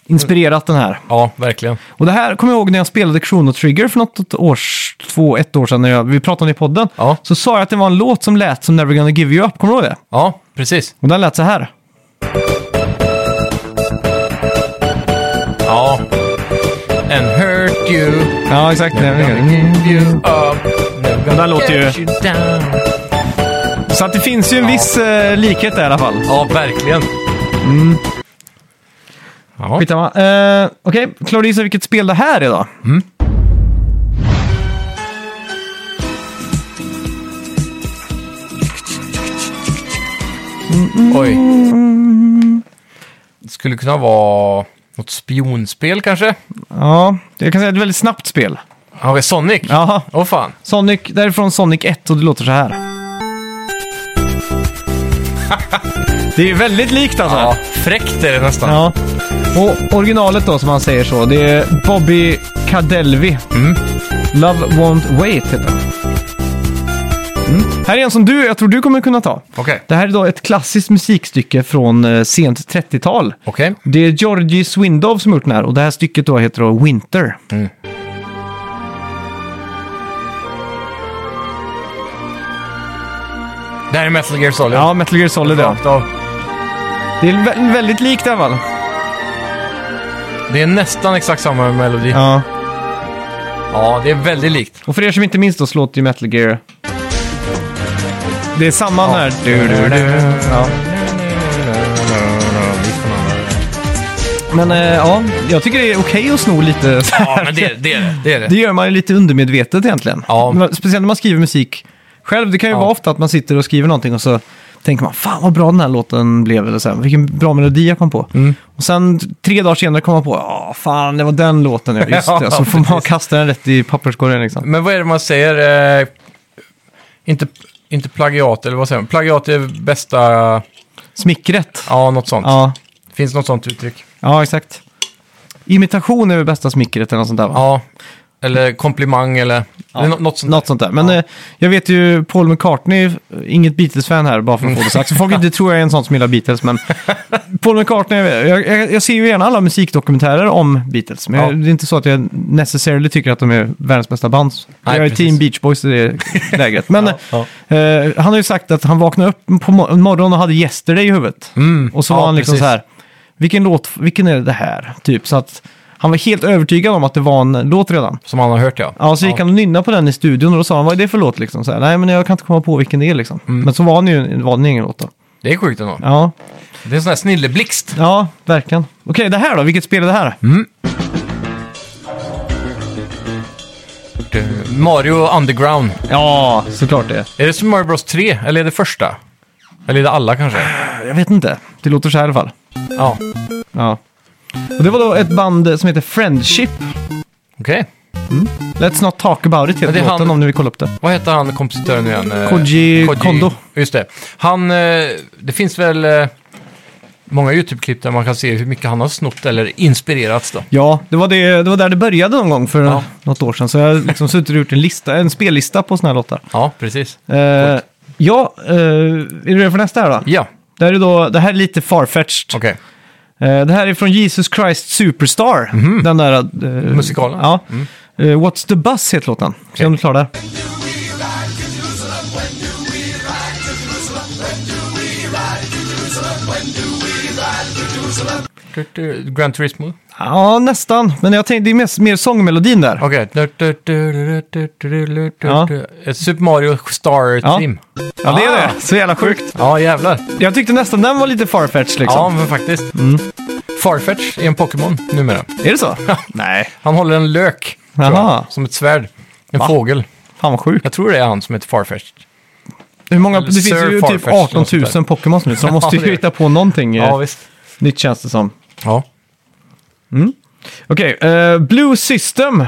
inspirerat den här. Ja, verkligen. Och det här kommer jag ihåg när jag spelade Chrono Trigger för något års, två, ett år sedan när jag, vi pratade om det i podden. Ja. Så sa jag att det var en låt som lät som Never Gonna Give You Up, kommer du ihåg det? Ja, precis. Och den lät så här. Ja. And hurt you. Ja, exakt. Never gonna give you up. Never gonna där låter get ju- you down. Så att det finns ju en Ja. viss eh, likhet där i alla fall. Ja, verkligen. Ja. Skitsamma. Uh, Okej, klarar du gissa vilket spel det här är då? Oj. Det skulle kunna vara något spionspel kanske? Ja, jag kan säga att det är ett väldigt snabbt spel. Har vi Sonic? Jaha, Åh fan. Sonic, därifrån Sonic 1 och det låter så här. det är väldigt likt alltså. Ja, fräckt är det nästan. Ja. Och originalet då, som man säger så, det är Bobby Cadelvi. Mm. Love Won't Wait heter den. Mm. Här är en som du, jag tror du kommer kunna ta. Okej. Det här är då ett klassiskt musikstycke från eh, sent 30-tal. Okej. Det är Georgi Swindov som gjort den här och det här stycket då heter då Winter. Det här är Metal Gear Solid. Ja, Metal Gear Solid ja. Rakt av. Det är vä- väldigt likt i alla fall. Det är nästan exakt samma melodi. Ja, Ja. det är väldigt likt. Och för er som inte minns då så låter ju Metal Gear... Det är samma Ja. där. Du, du, du. Ja. Men eh, ja, jag tycker det är okej att sno lite så här. Ja, men det, det är det. Det är Det det. gör man ju lite undermedvetet egentligen. Ja. Speciellt när man skriver musik själv. Det kan ju Ja. vara ofta att man sitter och skriver någonting och så tänker man fan vad bra den här låten blev. Eller så här, vilken bra melodi jag kom på. Mm. Och sen tre dagar senare kommer man på ja fan det var den låten. Ja, just det. Så får man precis. kasta den rätt i papperskorgen liksom. Men vad är det man säger? Eh, inte, inte plagiat, eller vad säger man? Plagiat är bästa... Smickret. Ja, något sånt. Ja, Finns något sånt uttryck? ja exakt. Imitation är väl bästa smickret eller något sånt där va? Ja. Eller komplimang eller... eller nå- något sånt. Något sånt där. Men Ja. eh, jag vet ju Paul McCartney, inget Beatles-fan här bara för att få det sagt. Så folk inte tror jag är en sån som gillar Beatles. Men Paul McCartney, jag, jag, jag ser ju gärna alla musikdokumentärer om Beatles. Men Ja. jag, det är inte så att jag necessarily tycker att de är världens bästa band. Nej, jag är precis. Team Beach Boys i det läget. Men Ja. eh, han har ju sagt att han vaknade upp på mo- morgonen och hade Yesterday i huvudet. Mm. Och så Ja, var han liksom precis. så här, vilken låt, vilken är det här? Typ så att han var helt övertygad om att det var en låt redan. Som han har hört, ja. Ja, så gick han och nynnade på den i studion och då sa han, vad är det för låt liksom? Så här, Nej, men jag kan inte komma på vilken det är liksom. Mm. Men så var det ju var det ingen låt då. Det är sjukt ändå. Ja, Det är en sån här snilleblixt. ja, verkligen. Okej, det här då? Vilket spel är det här? Mm. Mario Underground. Ja, såklart det. Är det Super Mario Bros 3? Eller är det första? Eller är det alla kanske? Jag vet inte. Det låter så här i alla fall. Ja, Ja. Och det var då ett band som heter Friendship. okej. Let's not talk about it Men heter det är låten han- om ni vill kolla upp det. Vad heter han kompositören nu igen? Eh, Koji Kondo. Just det. Han, eh, det finns väl eh, många YouTube-klipp där man kan se hur mycket han har snott eller inspirerats då. Ja, det var, det, det var där det började någon gång för Ja. något år sedan. Så jag har liksom suttit och gjort en lista, en spellista på såna här låtar. Ja, precis. Eh, ja, eh, är du redo för nästa här då? Ja, Det här är, då, det här är lite farfetched. okej. Eh, det här är från Jesus Christ Superstar. Den där... eh, Mhm. Musikalen? Ja. Eh, What's the Bus heter låten. Se om du klarar det. Grand Turismo? Ja, nästan. Men jag tänkte, det är mest, mer sångmelodin där. Okej. Ja. Ett Super Mario Star Ja. Team. Ja, det är Ah. det. Så jävla sjukt. Ja, jävlar. Jag tyckte nästan den var lite farfetched liksom. Ja, men faktiskt. Farfetch är en Pokémon numera. Är det så? Nej. Han håller en lök, tror jag, Jaha. som ett svärd. En Va? fågel. Fan vad sjukt. Jag tror det är han som heter Farfetch. Hur många, Eller det finns Sir ju typ Farfetch, 18 något sånt 000 där. Pokémons nu, så de Ja, måste det ju är hitta på någonting eh, Ja, visst. nytt känns det som. Ja. Okej, eh, Blue System.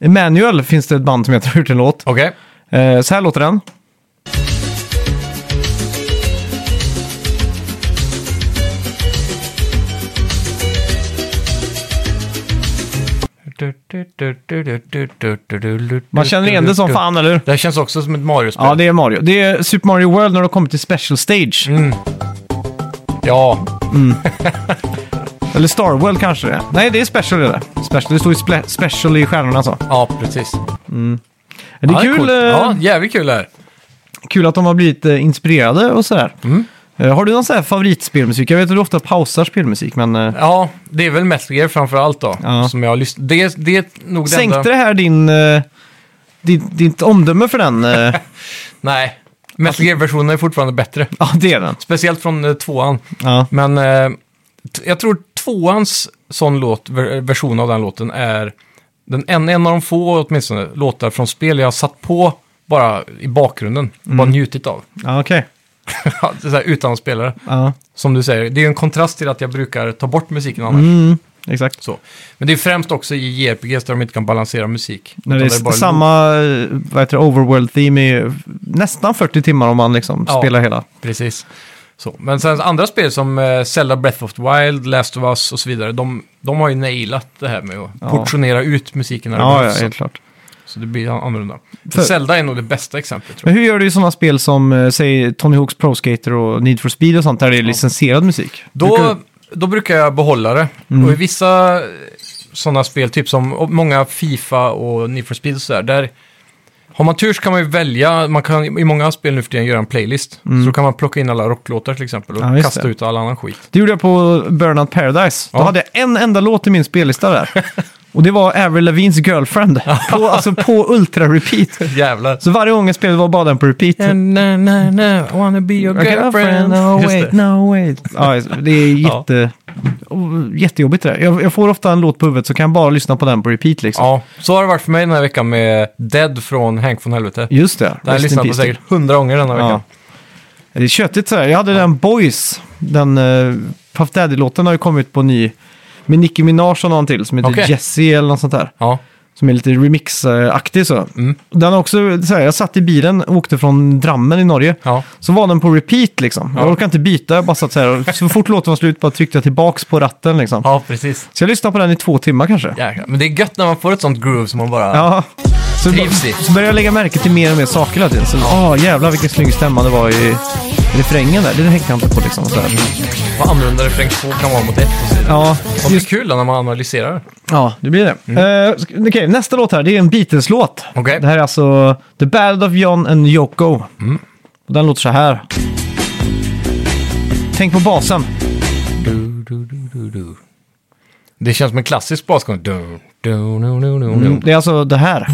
Emmanuel finns det ett band som heter gjort en låt. Okej. Eh, så här låter den. Man känner igen det som fan, eller hur? Det här känns också som ett Mario-spel. Ja, det är Mario. Det är Super Mario World när de kommer till Special Stage. Ja, Eller Star World kanske det är. Nej, det är Special är det. Special, det står ju spe- Special i stjärnorna alltså. ja precis. Det är ja, kul, coolt. eh, Ja, jävligt kul det här. kul att de har blivit eh, inspirerade och sådär. Eh, har du någon sån här favoritspelmusik? Jag vet att du ofta pausar spelmusik, men... Eh, Ja, det är väl Metal Gear framför allt då. Ja. Som jag har lyssnat... Det, det är nog det sänkte enda... det här din, eh, din, ditt omdöme för den? eh? Nej. Metal Gear-versionen är fortfarande bättre. ja, det är den. Speciellt från eh, tvåan. Ja. Men eh, t- jag tror tvåans sån låt, ver- version av den låten är den en, en av de få åtminstone låtar från spel jag har satt på bara i bakgrunden. Bara njutit av. Ja, okej. Så här, utan att spela det. Ja. Som du säger, det är ju en kontrast till att jag brukar ta bort musiken annars. Mm, exakt. Så. Men det är främst också i JRPGs där de inte kan balansera musik. När det är bara samma, vad heter det, overworld theme i nästan 40 timmar om man liksom Ja. spelar hela. Precis. Så. Men sen andra spel som eh, Zelda Breath of the Wild, Last of Us och så vidare, de, de har ju nailat det här med att Ja. portionera ut musiken när det Ja, ja, helt klart. Så det blir annorlunda. För- Zelda är nog det bästa exemplet Men hur gör du i sådana spel som, eh, säg, Tony Hawk's Pro Skater och Need for Speed och sånt, där det är licensierad musik? jag. Brukar Då, då brukar jag behålla det. Mm. Och i vissa sådana spel, typ som många Fifa och Need for Speed och sådär, där har man tur så kan man ju välja, man kan i många spel nu för tiden göra en playlist. Så då kan man plocka in alla rocklåtar till exempel och Mm. Ja, kasta det. ut all annan skit. Det gjorde jag på Burnout Paradise. Då Ja. hade jag en enda låt i min spellista där. och det var Avril Lavines Girlfriend. på, alltså på ultra-repeat. Jävlar. Så varje gång jag spelade var bara den på repeat. Na, na, na, I wanna be your girlfriend. No wait, det. no wait. Ja, det är jätte, oh, jättejobbigt det där. Jag, jag får ofta en låt på huvudet så kan jag bara lyssna på den på repeat liksom. Ja, så har det varit för mig den här veckan med Dead från Hank från helvete. Just det. Den har jag lyssnat på säkert hundra gånger den här veckan. Ja. Det är köttigt sådär. Jag hade den Boys, den uh, Puff Daddy-låten har ju kommit på ny. Med Nicki Minaj och någon till som heter Okej. Jessie eller något sånt där. Ja. Som är lite remix-aktig så. Mm. Den har också, så här, jag satt i bilen och åkte från Drammen i Norge. Ja. Så var den på repeat liksom. Jag Ja. orkade inte byta, jag bara satt så här. och Så fort låten var slut bara tryckte jag tillbaks på ratten liksom. ja, precis. Så jag lyssnade på den i två timmar kanske. Jäklar. Men det är gött när man får ett sånt groove som man bara... Ja. Så, Trivs i. så började jag lägga märke till mer och mer saker hela tiden. Så, åh jävlar vilken snygg stämma det var i refrängen där. Det tänkte jag inte på liksom. Så här. Vad annorlunda refräng två kan vara mot ett och så vidare. Ja, Sånt är just, kul då när man analyserar. ja, det blir det. Eh, sk- Okej, nästa låt här, det är en Beatles-låt. Okej. Det här är alltså The Ballad of John and Yoko. Och den låter så här. Tänk på basen. Du, du, du, du, du. Det känns som en klassisk basgång. Du, Mm, det är alltså det här.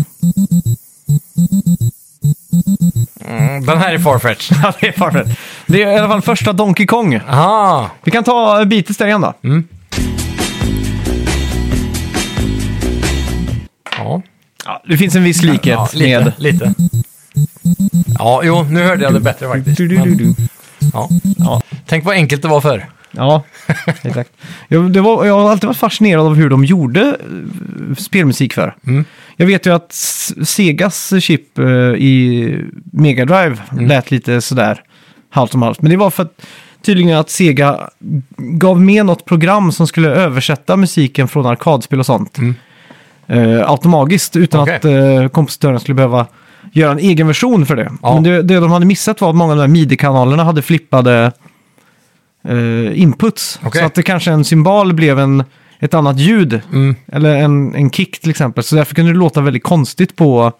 Mm, den här är farfetch. Ja, det är perfekt. Det är i alla fall första Donkey Kong. Aha! Vi kan ta Beatles där igen då. Ja, Ja, det finns en viss likhet ja lite, med... lite. Ja, jo, nu hörde jag det bättre faktiskt. Men, ja. Ja, Tänk vad enkelt det var för. Ja exakt. Jag, det var, jag har alltid varit fascinerad av hur de gjorde eh, spelmusik för. Mm. Jag vet ju att S- Segas chip eh, i Mega Drive Mm. lät lite sådär halvt om halvt. Men det var för att tydligen att Sega gav med något program som skulle översätta musiken från arkadspel och sånt. Mm. Eh, automatiskt utan Okej. att eh, kompositören skulle behöva göra en egen version för det. Ja. Men det, det de hade missat var att många av de här midi-kanalerna hade flippade eh, inputs. Okej. Så att det kanske en symbol blev en, ett annat ljud. Mm. Eller en, en kick till exempel. Så därför kunde det låta väldigt konstigt på...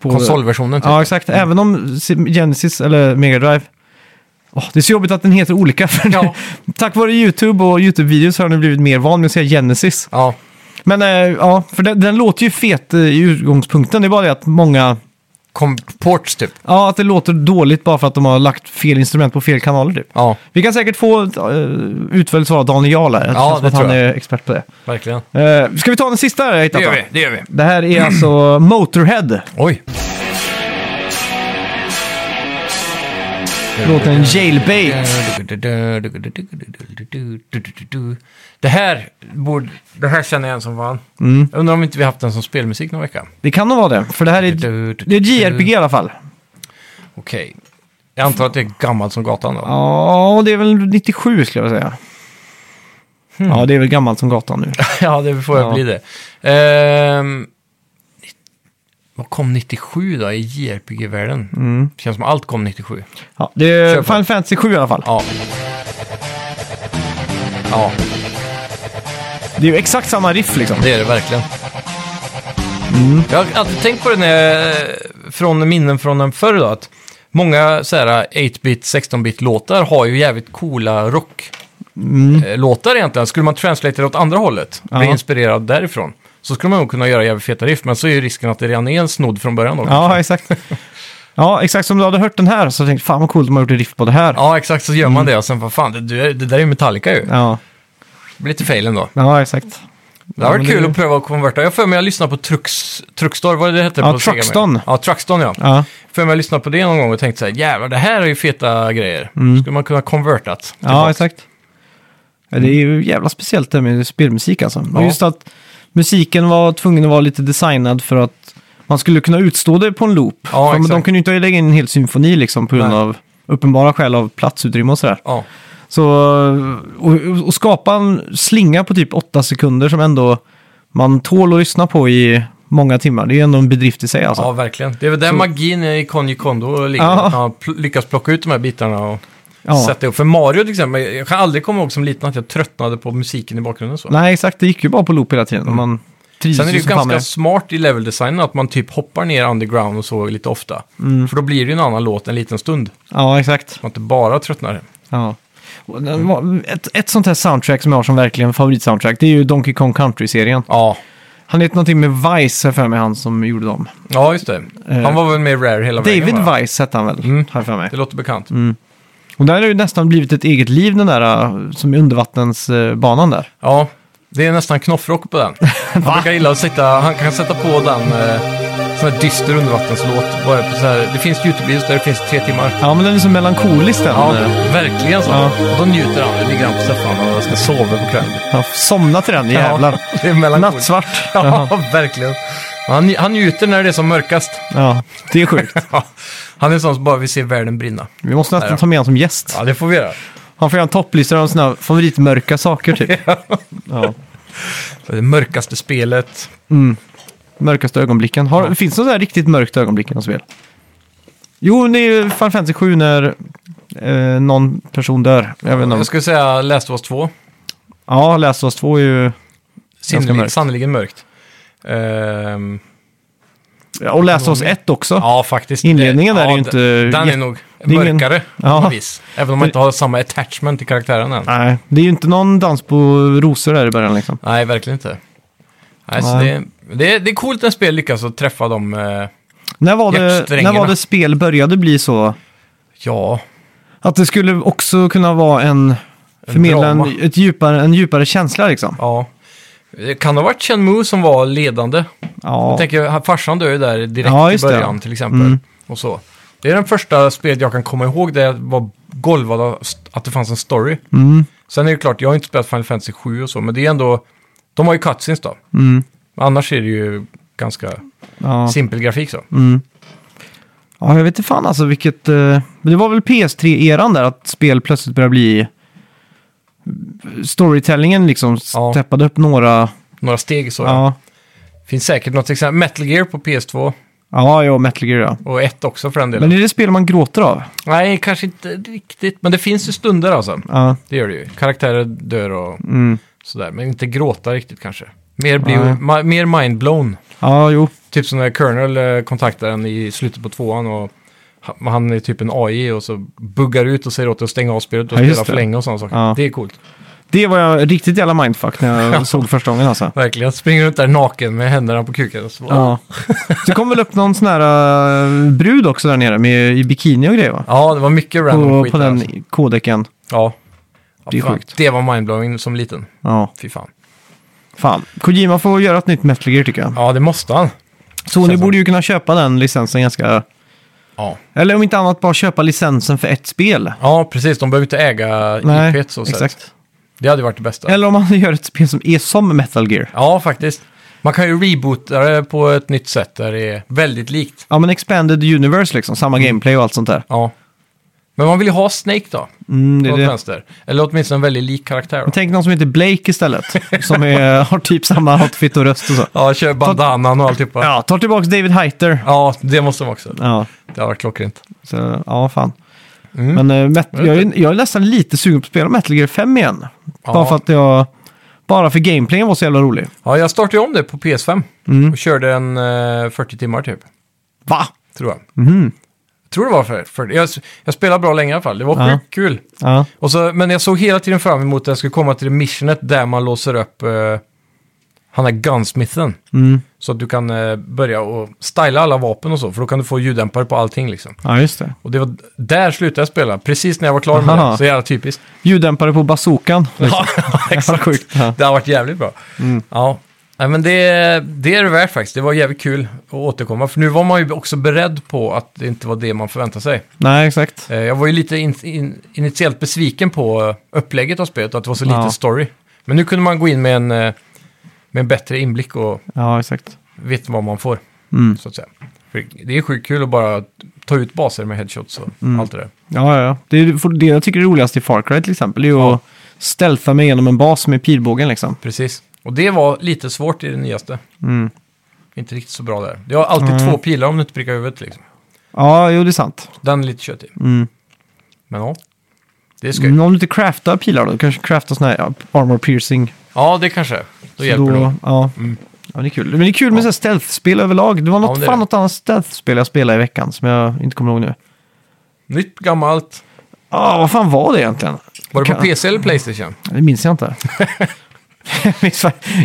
på Konsolversionen typ. Ja, exakt. Även om Genesis eller Mega Drive... Åh, det är så jobbigt att den heter olika. För Ja. Tack vare YouTube och YouTube-videos har den blivit mer van med att säga Genesis. Ja, Men eh, ja, för den, den låter ju fet eh, i utgångspunkten. Det är bara det att många... kom ports typ. Ja, att det låter dåligt bara för att de har lagt fel instrument på fel kanaler typ. Ja, Vi kan säkert få ett uh, utförligt svar av Daniel Jarl här. Det Ja, som det att han tror jag. är expert på det. verkligen. Uh, ska vi ta den sista här jag hittat då? det gör vi. Det här är alltså Motorhead. Oj. Låten Jailbait. Det här, borde, det här känner jag igen som fan. Mm. Jag undrar om inte vi haft den som spelmusik någon vecka. Det kan nog vara det, för det här är, det är JRPG i alla fall. Okej. Jag antar att det är gammalt som gatan då. Ja, det är väl 97 skulle jag säga. Ja, det är väl gammalt som gatan nu. ja, det får jag Ja. bli det. Ehm, vad kom 97 då i JRPG-världen? Mm. Känns som allt kom 97. Ja, det är Kör på. Final Fantasy 7 i alla fall. Ja. Ja, Det är ju exakt samma riff liksom. det är det verkligen. Mm. Jag har alltid tänkt på det när jag, från minnen från den förr då, att många så här 8-bit, 16-bit låtar har ju jävligt coola rock-låtar egentligen. Skulle man translate det åt andra hållet, bli Mm. Ja. inspirerad därifrån, så skulle man nog kunna göra jävligt feta riff, men så är ju risken att det redan är en snodd från början då. Ja, exakt. Ja, exakt som du hade hört den här så tänkte jag, fan vad coolt de har gjort ett riff på det här. Ja, exakt, så gör man det och sen, vad fan, det, det, där är ju Metallica ju. Ja, Det blir lite fail ändå. ja exakt. Det har varit kul att pröva att konverta. Jag för mig jag lyssnade på Trux, Truckstar, vad är det hette Ja, på. Mega? Ja, Truckston ja. Ja, För mig jag lyssnade på det någon gång och tänkte så här, jävlar det här är ju feta grejer. Skulle man kunna konvertat ja exakt. Ja, det är ju jävla speciellt det med spelmusik alltså. Och Ja. just att musiken var tvungen att vara lite designad för att man skulle kunna utstå det på en loop. Ja, För exakt. de kunde ju inte lägga in en hel symfoni liksom på grund Nej. av uppenbara skäl av platsutrymme och sådär. Ja. Så, och, och skapa en slinga på typ åtta sekunder som ändå man tål att lyssna på i många timmar. Det är ändå en bedrift i sig alltså. ja, verkligen. Det är väl där magin i Konji Kondo ligger. Ja. Att han pl- lyckas plocka ut de här bitarna och Ja. sätta ihop. För Mario till exempel, jag kan aldrig komma ihåg som liten att jag tröttnade på musiken i bakgrunden. Så. Nej, exakt. Det gick ju bara på loop hela tiden. Och man trivs Sen är det ju ganska med smart i level-designen att man typ hoppar ner underground och så lite ofta. Mm. För då blir det ju en annan låt en liten stund. Ja, exakt. Man inte bara tröttnar. Ja. Ett, ett sånt här soundtrack som jag har som verkligen favoritsoundtrack, det är ju Donkey Kong Country-serien. Ja, Han heter någonting med Vice, jag för mig, han som gjorde dem. ja just det. Eh, Han var väl med i Rare hela vägen David? Vice hette han väl, Mm. jag för mig. Det låter bekant. Och där har det ju nästan blivit ett eget liv, den där uh, som är undervattensbanan där. Ja, det är nästan knoffrock på den. Han brukar gilla att sitta, han kan sätta på den, eh, sån här dyster undervattenslåt. Bara på så här, det finns YouTube-videos där det finns tre timmar. Ja, men den är så melankolisk den. Ja, eh. verkligen så. Ja. Och då njuter han, ligger han på soffan och ska sova på kvällen. Han somnar till den, jävlar. Ja, det är melankoliskt. Nattsvart. Ja, Ja. verkligen. Han, han njuter när det är som mörkast. ja, det är sjukt. Han är sån som bara vill se världen brinna. Vi måste nästan ta med honom som gäst. Ja, det får vi göra. Han får göra en topplista av sina favoritmörka saker typ. ja. Det mörkaste spelet. Mörkaste ögonblicken. Har, Finns det något riktigt mörkt ögonblick i något spel? Jo, det är ju Final Fantasy 7 när eh, någon person dör. Jag vet inte om... Jag skulle säga Last of Us 2. Ja, Last of Us 2 är ju... Sannerligen, mörkt. Ehm, Ja, Och of Us 1 också. ja, faktiskt. Inledningen där är ju ja, inte Den är nog ingen- mörkare på Ja. något vis. Även om man inte har samma attachment till karaktären än. Nej, det är ju inte någon dans på rosor där i början liksom. Nej, verkligen inte. Nej, så det, det, är, det är coolt när spel lyckas att träffa dem. Eh, När var, det, när var det spel började bli så ja, att det skulle också kunna vara en... Förmedla en, ett djupare, en djupare känsla liksom. ja. Det kan ha varit Shenmue som var ledande. Jag Ja, tänker, han- farsan dör ju där direkt Ja, i just det. början till exempel. Mm. Och så. Det är den första spelet jag kan komma ihåg där jag var golvad av att det fanns en story. mm, Sen är det klart, jag har inte spelat Final Fantasy 7 och så, men det är ändå... De har ju cutscenes då. mm, annars är det ju ganska ja. simpel grafik så. Mm. Ja, jag vet inte fan alltså vilket... eh, det var väl PS3-eran där att spel plötsligt började bli... Storytellingen liksom Ja. steppade upp några... Några steg så. Ja. Ja, Finns säkert något exempel. Metal Gear på PS2 ja, ja Metal Gear ja. och ett också för den delen. Men är det spel man gråter av? Nej, kanske inte riktigt. Men det finns ju stunder alltså. Ja, Det gör det ju. Karaktärer dör och mm. sådär. Men inte gråta riktigt kanske. Mer, blir, ma- mer mindblown. ja jo. Typ som när Colonel eh, kontaktar en i slutet på tvåan och han är typ en AI och så buggar ut och säger åt dig att stänga av spelet och Ja, spela för länge och sådana saker. Ja. Det är coolt. Det var jag riktigt jävla mindfuck när jag såg första gången alltså. Verkligen. Springer runt där naken med händerna på kuken. Så. Ja. Det kom väl upp någon sån här uh, brud också där nere med, i bikini och grejer va? ja, det var mycket random På, skit på där, den alltså. kodeken. Ja. ja Det är fan. sjukt. Det var mindblowing som liten. Ja, Fy fan. fan. Kojima får göra ett nytt Metal Gear tycker jag. Ja, det måste han. Sony borde ju kunna köpa den licensen ganska... Ja. Eller om inte annat bara köpa licensen för ett spel. ja, precis. De behöver inte äga Nej, IP så sätt. exakt. Det hade varit det bästa. Eller om man gör ett spel som är som Metal Gear. Ja, faktiskt. Man kan ju reboota det på ett nytt sätt där det är väldigt likt. Ja, men Expanded Universe liksom. Samma gameplay och allt sånt där. Ja. Men man vill ju ha Snake då. Mm, det är åt det. vänster. Eller åtminstone en väldigt lik karaktär. Då. Tänk någon som heter Blake istället. som är, har typ samma outfit och röst och så. Ja, kör bandanan och alltihopa. Ja. Tar tillbaka David Hayter. ja, det måste de också. Ja, Det har varit klockrent. så, ja fan. Mm. Men eh, Met- jag, är, jag är nästan lite sugen på att spela Metal Gear 5 igen. Ja. Bara för att jag... Bara för gameplayen var så jävla rolig. Ja, jag startade om det på PS5 Mm. och körde en eh, 40 timmar typ, Va? tror jag. Mhm. Tror det var för, för jag, jag spelade bra länge i alla fall. Det var Ja. sjukt kul. Ja. Och så, men jag såg hela tiden fram emot att jag skulle komma till det missionet där man låser upp eh, han är gunsmithen. Mm. Så att du kan eh, börja och styla alla vapen och så, för då kan du få ljuddämpare på allting liksom. ja, just det. Och det var där slutade jag spela, precis när jag var klar med Aha. det. Så jävla typiskt. Ljuddämpare på bazookan. Liksom. Ja, exakt. Sjukt. Ja. Det har varit jävligt bra. Mm. Ja, Nej, men det, det är det värt faktiskt. Det var jävligt kul att återkomma. För nu var man ju också beredd på att det inte var det man förväntade sig. Nej, exakt. Eh, Jag var ju lite in, in, initiellt besviken på eh, upplägget av spelet och att det var så Ja. lite story. Men nu kunde man gå in med en, eh, med en bättre inblick och Ja, exakt. vet vad man får. Mm. Så att säga. För det är sjukt kul att bara ta ut baser med headshots och Mm. allt det där. Ja, ja, ja. Det, är, det jag tycker är roligast i Far Cry till exempel är ju Ja. att stealtha mig genom en bas med pilbågen liksom. Precis. Och det var lite svårt i det nyaste. Mm. Inte riktigt så bra där. Det har alltid Mm. två pilar om du inte prickar huvudet liksom. Ja, jo det är sant. Den är lite köttig. Mm. Men ja, det är skoj. Men om du inte craftar pilar då, kanske crafta sådana här ja, armor piercing. Ja, det kanske. Då Så hjälper det. Ja. Mm. ja, det är kul. Men det är kul med så här stealth-spel överlag. Det var något, Ja, det är fan det. något annat stealth-spel jag spelade i veckan som jag inte kommer ihåg nu. Nytt, gammalt. Ja, vad fan var det egentligen? Var det på Kan- PC eller Playstation? Det minns jag inte.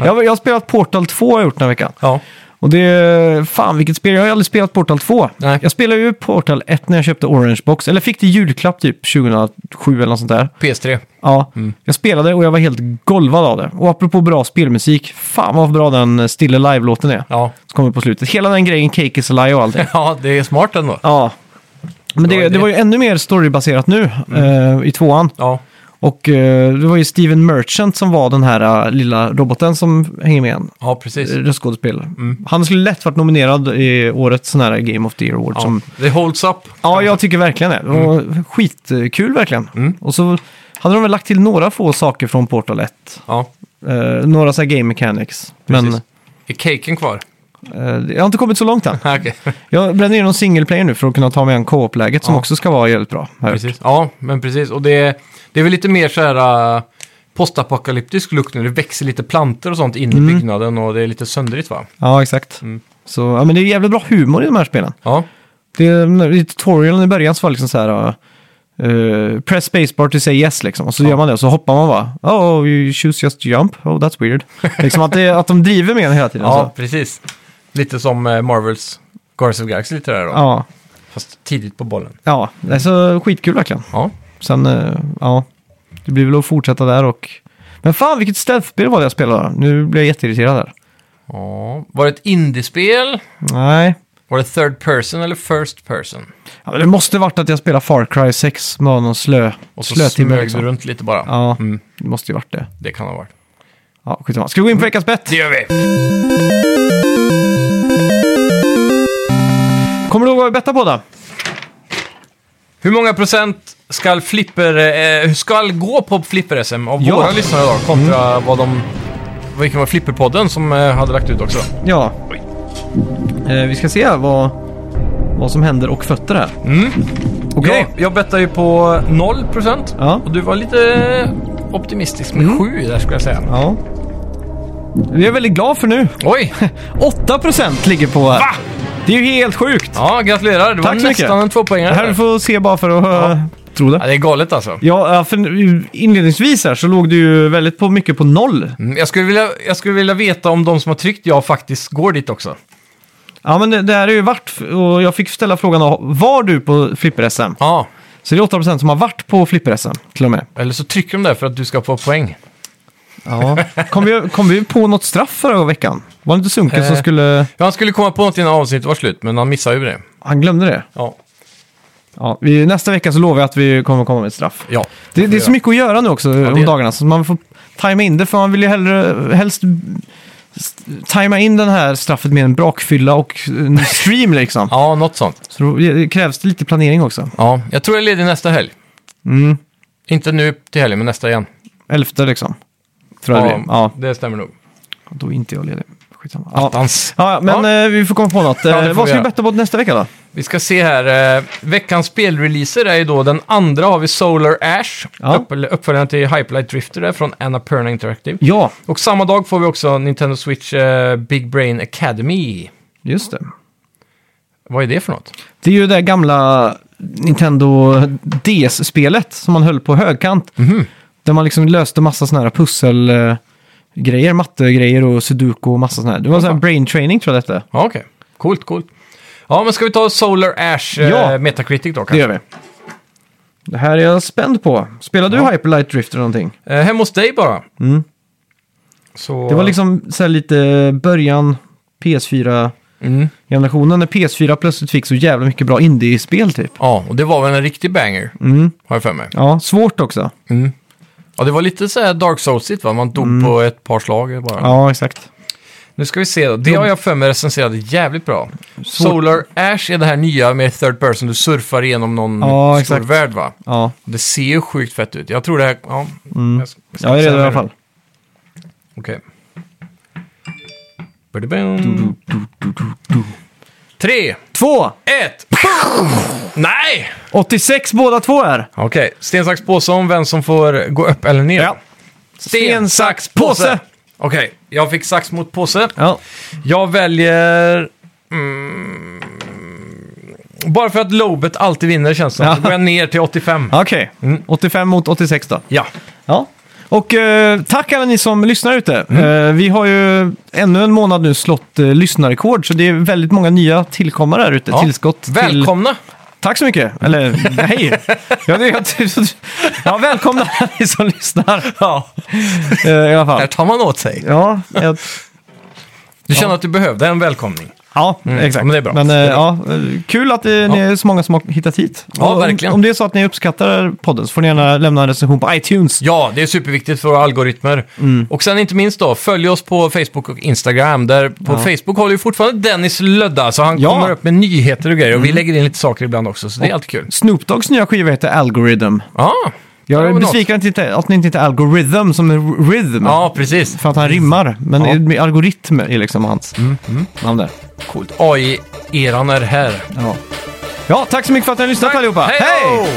Jag jag, har spelat Portal 2 har jag gjort den här veckan. Ja. Och det är, fan vilket spel, jag har aldrig spelat Portal 2. Nej. Jag spelade ju Portal 1 när jag köpte Orange Box, eller fick det i julklapp typ 2007 eller något sånt där. PS3. Ja, Mm. jag spelade och jag var helt golvad av det. Och apropå bra spelmusik, fan vad bra den Still Alive-låten är. Ja. Som kommer på slutet. Hela den grejen, Cake is a lie och allting. ja, det är smart ändå. Ja. Men det, det var ju ännu mer storybaserat nu eh, i tvåan. Ja, Och eh, det var ju Steven Merchant som var den här eh, lilla roboten som hänger med en. ja precis. Röstskådespelare. Han skulle lätt varit nominerad i årets sån här Game of the Year Award. Ja. Som, Det holds up. ja, jag tycker verkligen det. Det var skitkul verkligen. Mm. Och så hade de väl lagt till några få saker från Portal 1. Ja, Eh, några så här game mechanics. Men precis. Är caken kvar? Eh, jag har inte kommit så långt än. Okej, Jag bränner någon single player nu för att kunna ta med en co-op-läget som Ja. också ska vara jävligt bra. Precis. Ja, men precis. Och det, det är väl lite mer så här uh, postapokalyptisk look nu. Det växer lite plantor och sånt in Mm. i byggnaden och det är lite söndrigt va? Ja, exakt. Mm. Så, ja, men det är jävligt bra humor i de här spelen. Ja, Det I tutorialen i början så var det liksom så här... Uh, press spacebar to say yes liksom. Och så Ja. gör man det och så hoppar man bara. Oh, you choose just jump. Oh, that's weird. liksom att, det, att de driver med en hela tiden. ja Så. precis. Lite som uh, Marvels Guardians of the Galaxy lite där då. Ja, Fast tidigt på bollen. ja, det är så skitkul verkligen. Ja, Sen, eh, ja, det blir väl att fortsätta där och... Men fan vilket stealth-spel var det jag spelade. Nu blir jag jätteirriterad här. ja. Var det ett indiespel? Nej. Var det third person eller first person? Ja, det måste varit att jag spelade Far Cry 6 med någon slö, Och så smög Liksom. du runt lite bara. Ja, Mm, det måste ju varit det. det kan ha varit. Ja, skitsamma. Ska vi gå in på veckans bett? Det gör vi! Kommer du ihåg vad vi bettade på då? Hur många procent ska flipper, eh, ska gå på flipper-SM av Ja. våra lyssnare då? Kontra vad de... Vilken var flipperpodden som eh, hade lagt ut också? Ja. Eh, vi ska se vad, vad som händer och fötter här. Mm. Okej. Jag, jag bettar ju på 0 procent. Ja. Och du var lite optimistisk med Mm. 7 där skulle jag säga. ja. Vi är väldigt glad för nu. Oj! 8% ligger på här. Va? Det är ju helt sjukt. Ja, gratulerar. Det var Tack så mycket. nästan en Det tvåpoängare. här du får se bara för att uh, tro Ja, det. det är galet alltså. Ja, för inledningsvis här så låg du ju väldigt på mycket på noll. Mm, Jag skulle, vilja, jag skulle vilja veta om de som har tryckt ja faktiskt går dit också. Ja, men det, det här är ju vart, och jag fick ställa frågan, var du på flipper-SM? Ja, Så det är 8% som har varit på flipper-SM till och med. eller så trycker de där för att du ska få poäng. Ja. Kom, vi, kom vi på något straff förra veckan? Var det inte Sunken som Eh. skulle... Ja, han skulle komma på något innan avsnittet var slut, men han missade ju det. Han glömde det. Ja. Ja, vi, nästa vecka så lovar jag att vi kommer komma med ett straff. Ja. Det, det är så mycket att göra nu också det om är- dagarna, så man får tajma in det. För man vill ju hellre, helst tajma in den här straffet med en brakfylla och en stream liksom. Ja, något sånt. Så då det krävs det lite planering också. Ja, jag tror jag är ledig nästa helg. Mm. Inte nu till helgen, men nästa igen. Elfte liksom. Tror jag det blir. Ja, det stämmer nog. då är inte jag ledig. Skitsamma. Ja. Ja, men Eh, vi får komma på något. Ja, det Eh, får vad vi ska vi göra. betta på nästa vecka då? Vi ska se här. Eh, veckans spelreleaser är ju då den andra har vi Solar Ash. Ja. Upp, uppföljaren till Hyperlight Drifter där, från Annapurna Interactive. Ja, Och samma dag får vi också Nintendo Switch eh, Big Brain Academy. just det. Vad är det för något? Det är ju det gamla Nintendo DS-spelet som man höll på högkant. Mhm. Där man liksom löste massa sådana här pusselgrejer, mattegrejer och sudoku och massa sådana här. Det var sån här brain training tror jag detta. Ja, okej. Coolt, coolt. Ja, men ska vi ta Solar Ash eh, Ja. Metacritic då Det kanske? gör vi. Det här är jag spänd på. Spelar du Ja. Hyperlight Drifter någonting? Eh, hemma hos dig bara. Mm. Så... Det var liksom så lite början PS4-generationen Mm. när PS4 plötsligt fick så jävla mycket bra indie-spel typ. Ja, och det var väl en riktig banger, Mm. har jag för mig. Ja, svårt också. Mm. Ja, det var lite så här Dark Souls-igt va? Man dog på ett par slag bara. Ja, exakt. Nu ska vi se då. Det har jag för mig recenserade jävligt bra. Solar Ash är det här nya med third person. Du surfar igenom någon Ja, stor exakt. värld va? Ja, Det ser ju sjukt fett ut. Jag tror det här... Ja, jag ska- jag ska jag är redo i alla mer. fall. Okej. Badabam. Tre, Två! ett, Nej! 86 båda två är. Okej, sten, sax, påse om vem som får gå upp eller ner. Ja. Sten, sax, påse! Okej, jag fick sax mot påse. Ja. Jag väljer... Mm, bara för att lobet alltid vinner känns det som, så går jag ner till 85. Okej, 85 mot 86 då. Ja, Ja. Och eh, tack alla ni som lyssnar ute. Mm. Eh, vi har ju ännu en månad nu slått eh, lyssnarrekord, så det är väldigt många nya tillkommare där ute. ja. Tillskott till... Välkomna! Tack så mycket. Eller hej. ja, det, jag, ja, välkomna ni som lyssnar. Ja, Eh, I alla fall. här tar man åt sig. Ja, jag, Du känner att du behövde en välkomning. Ja exakt. men det är bra. Men eh, Det ja, kul att eh, ni är så många som har hittat hit. Ja, Och om, verkligen. Om det är så att ni uppskattar podden så får ni gärna lämna en recension på iTunes. Ja, det är superviktigt för våra algoritmer. Och sen inte minst då, följ oss på Facebook och Instagram. Där på Facebook håller ju fortfarande Dennis Lödda, så han Ja. kommer upp med nyheter och grejer. Och vi lägger in lite saker ibland också, så det är alltid kul. Snoop Doggs nya skiva heter Algorithm. Ja, Jag är besviken att, inte, att ni inte heter Algorithm som är rhythm. ja precis. För att han rimmar. Men Ja. algoritm är liksom hans namn där. Coolt. AI-eran är här. Ja. ja, tack så mycket för att ni har lyssnat allihopa. Hej!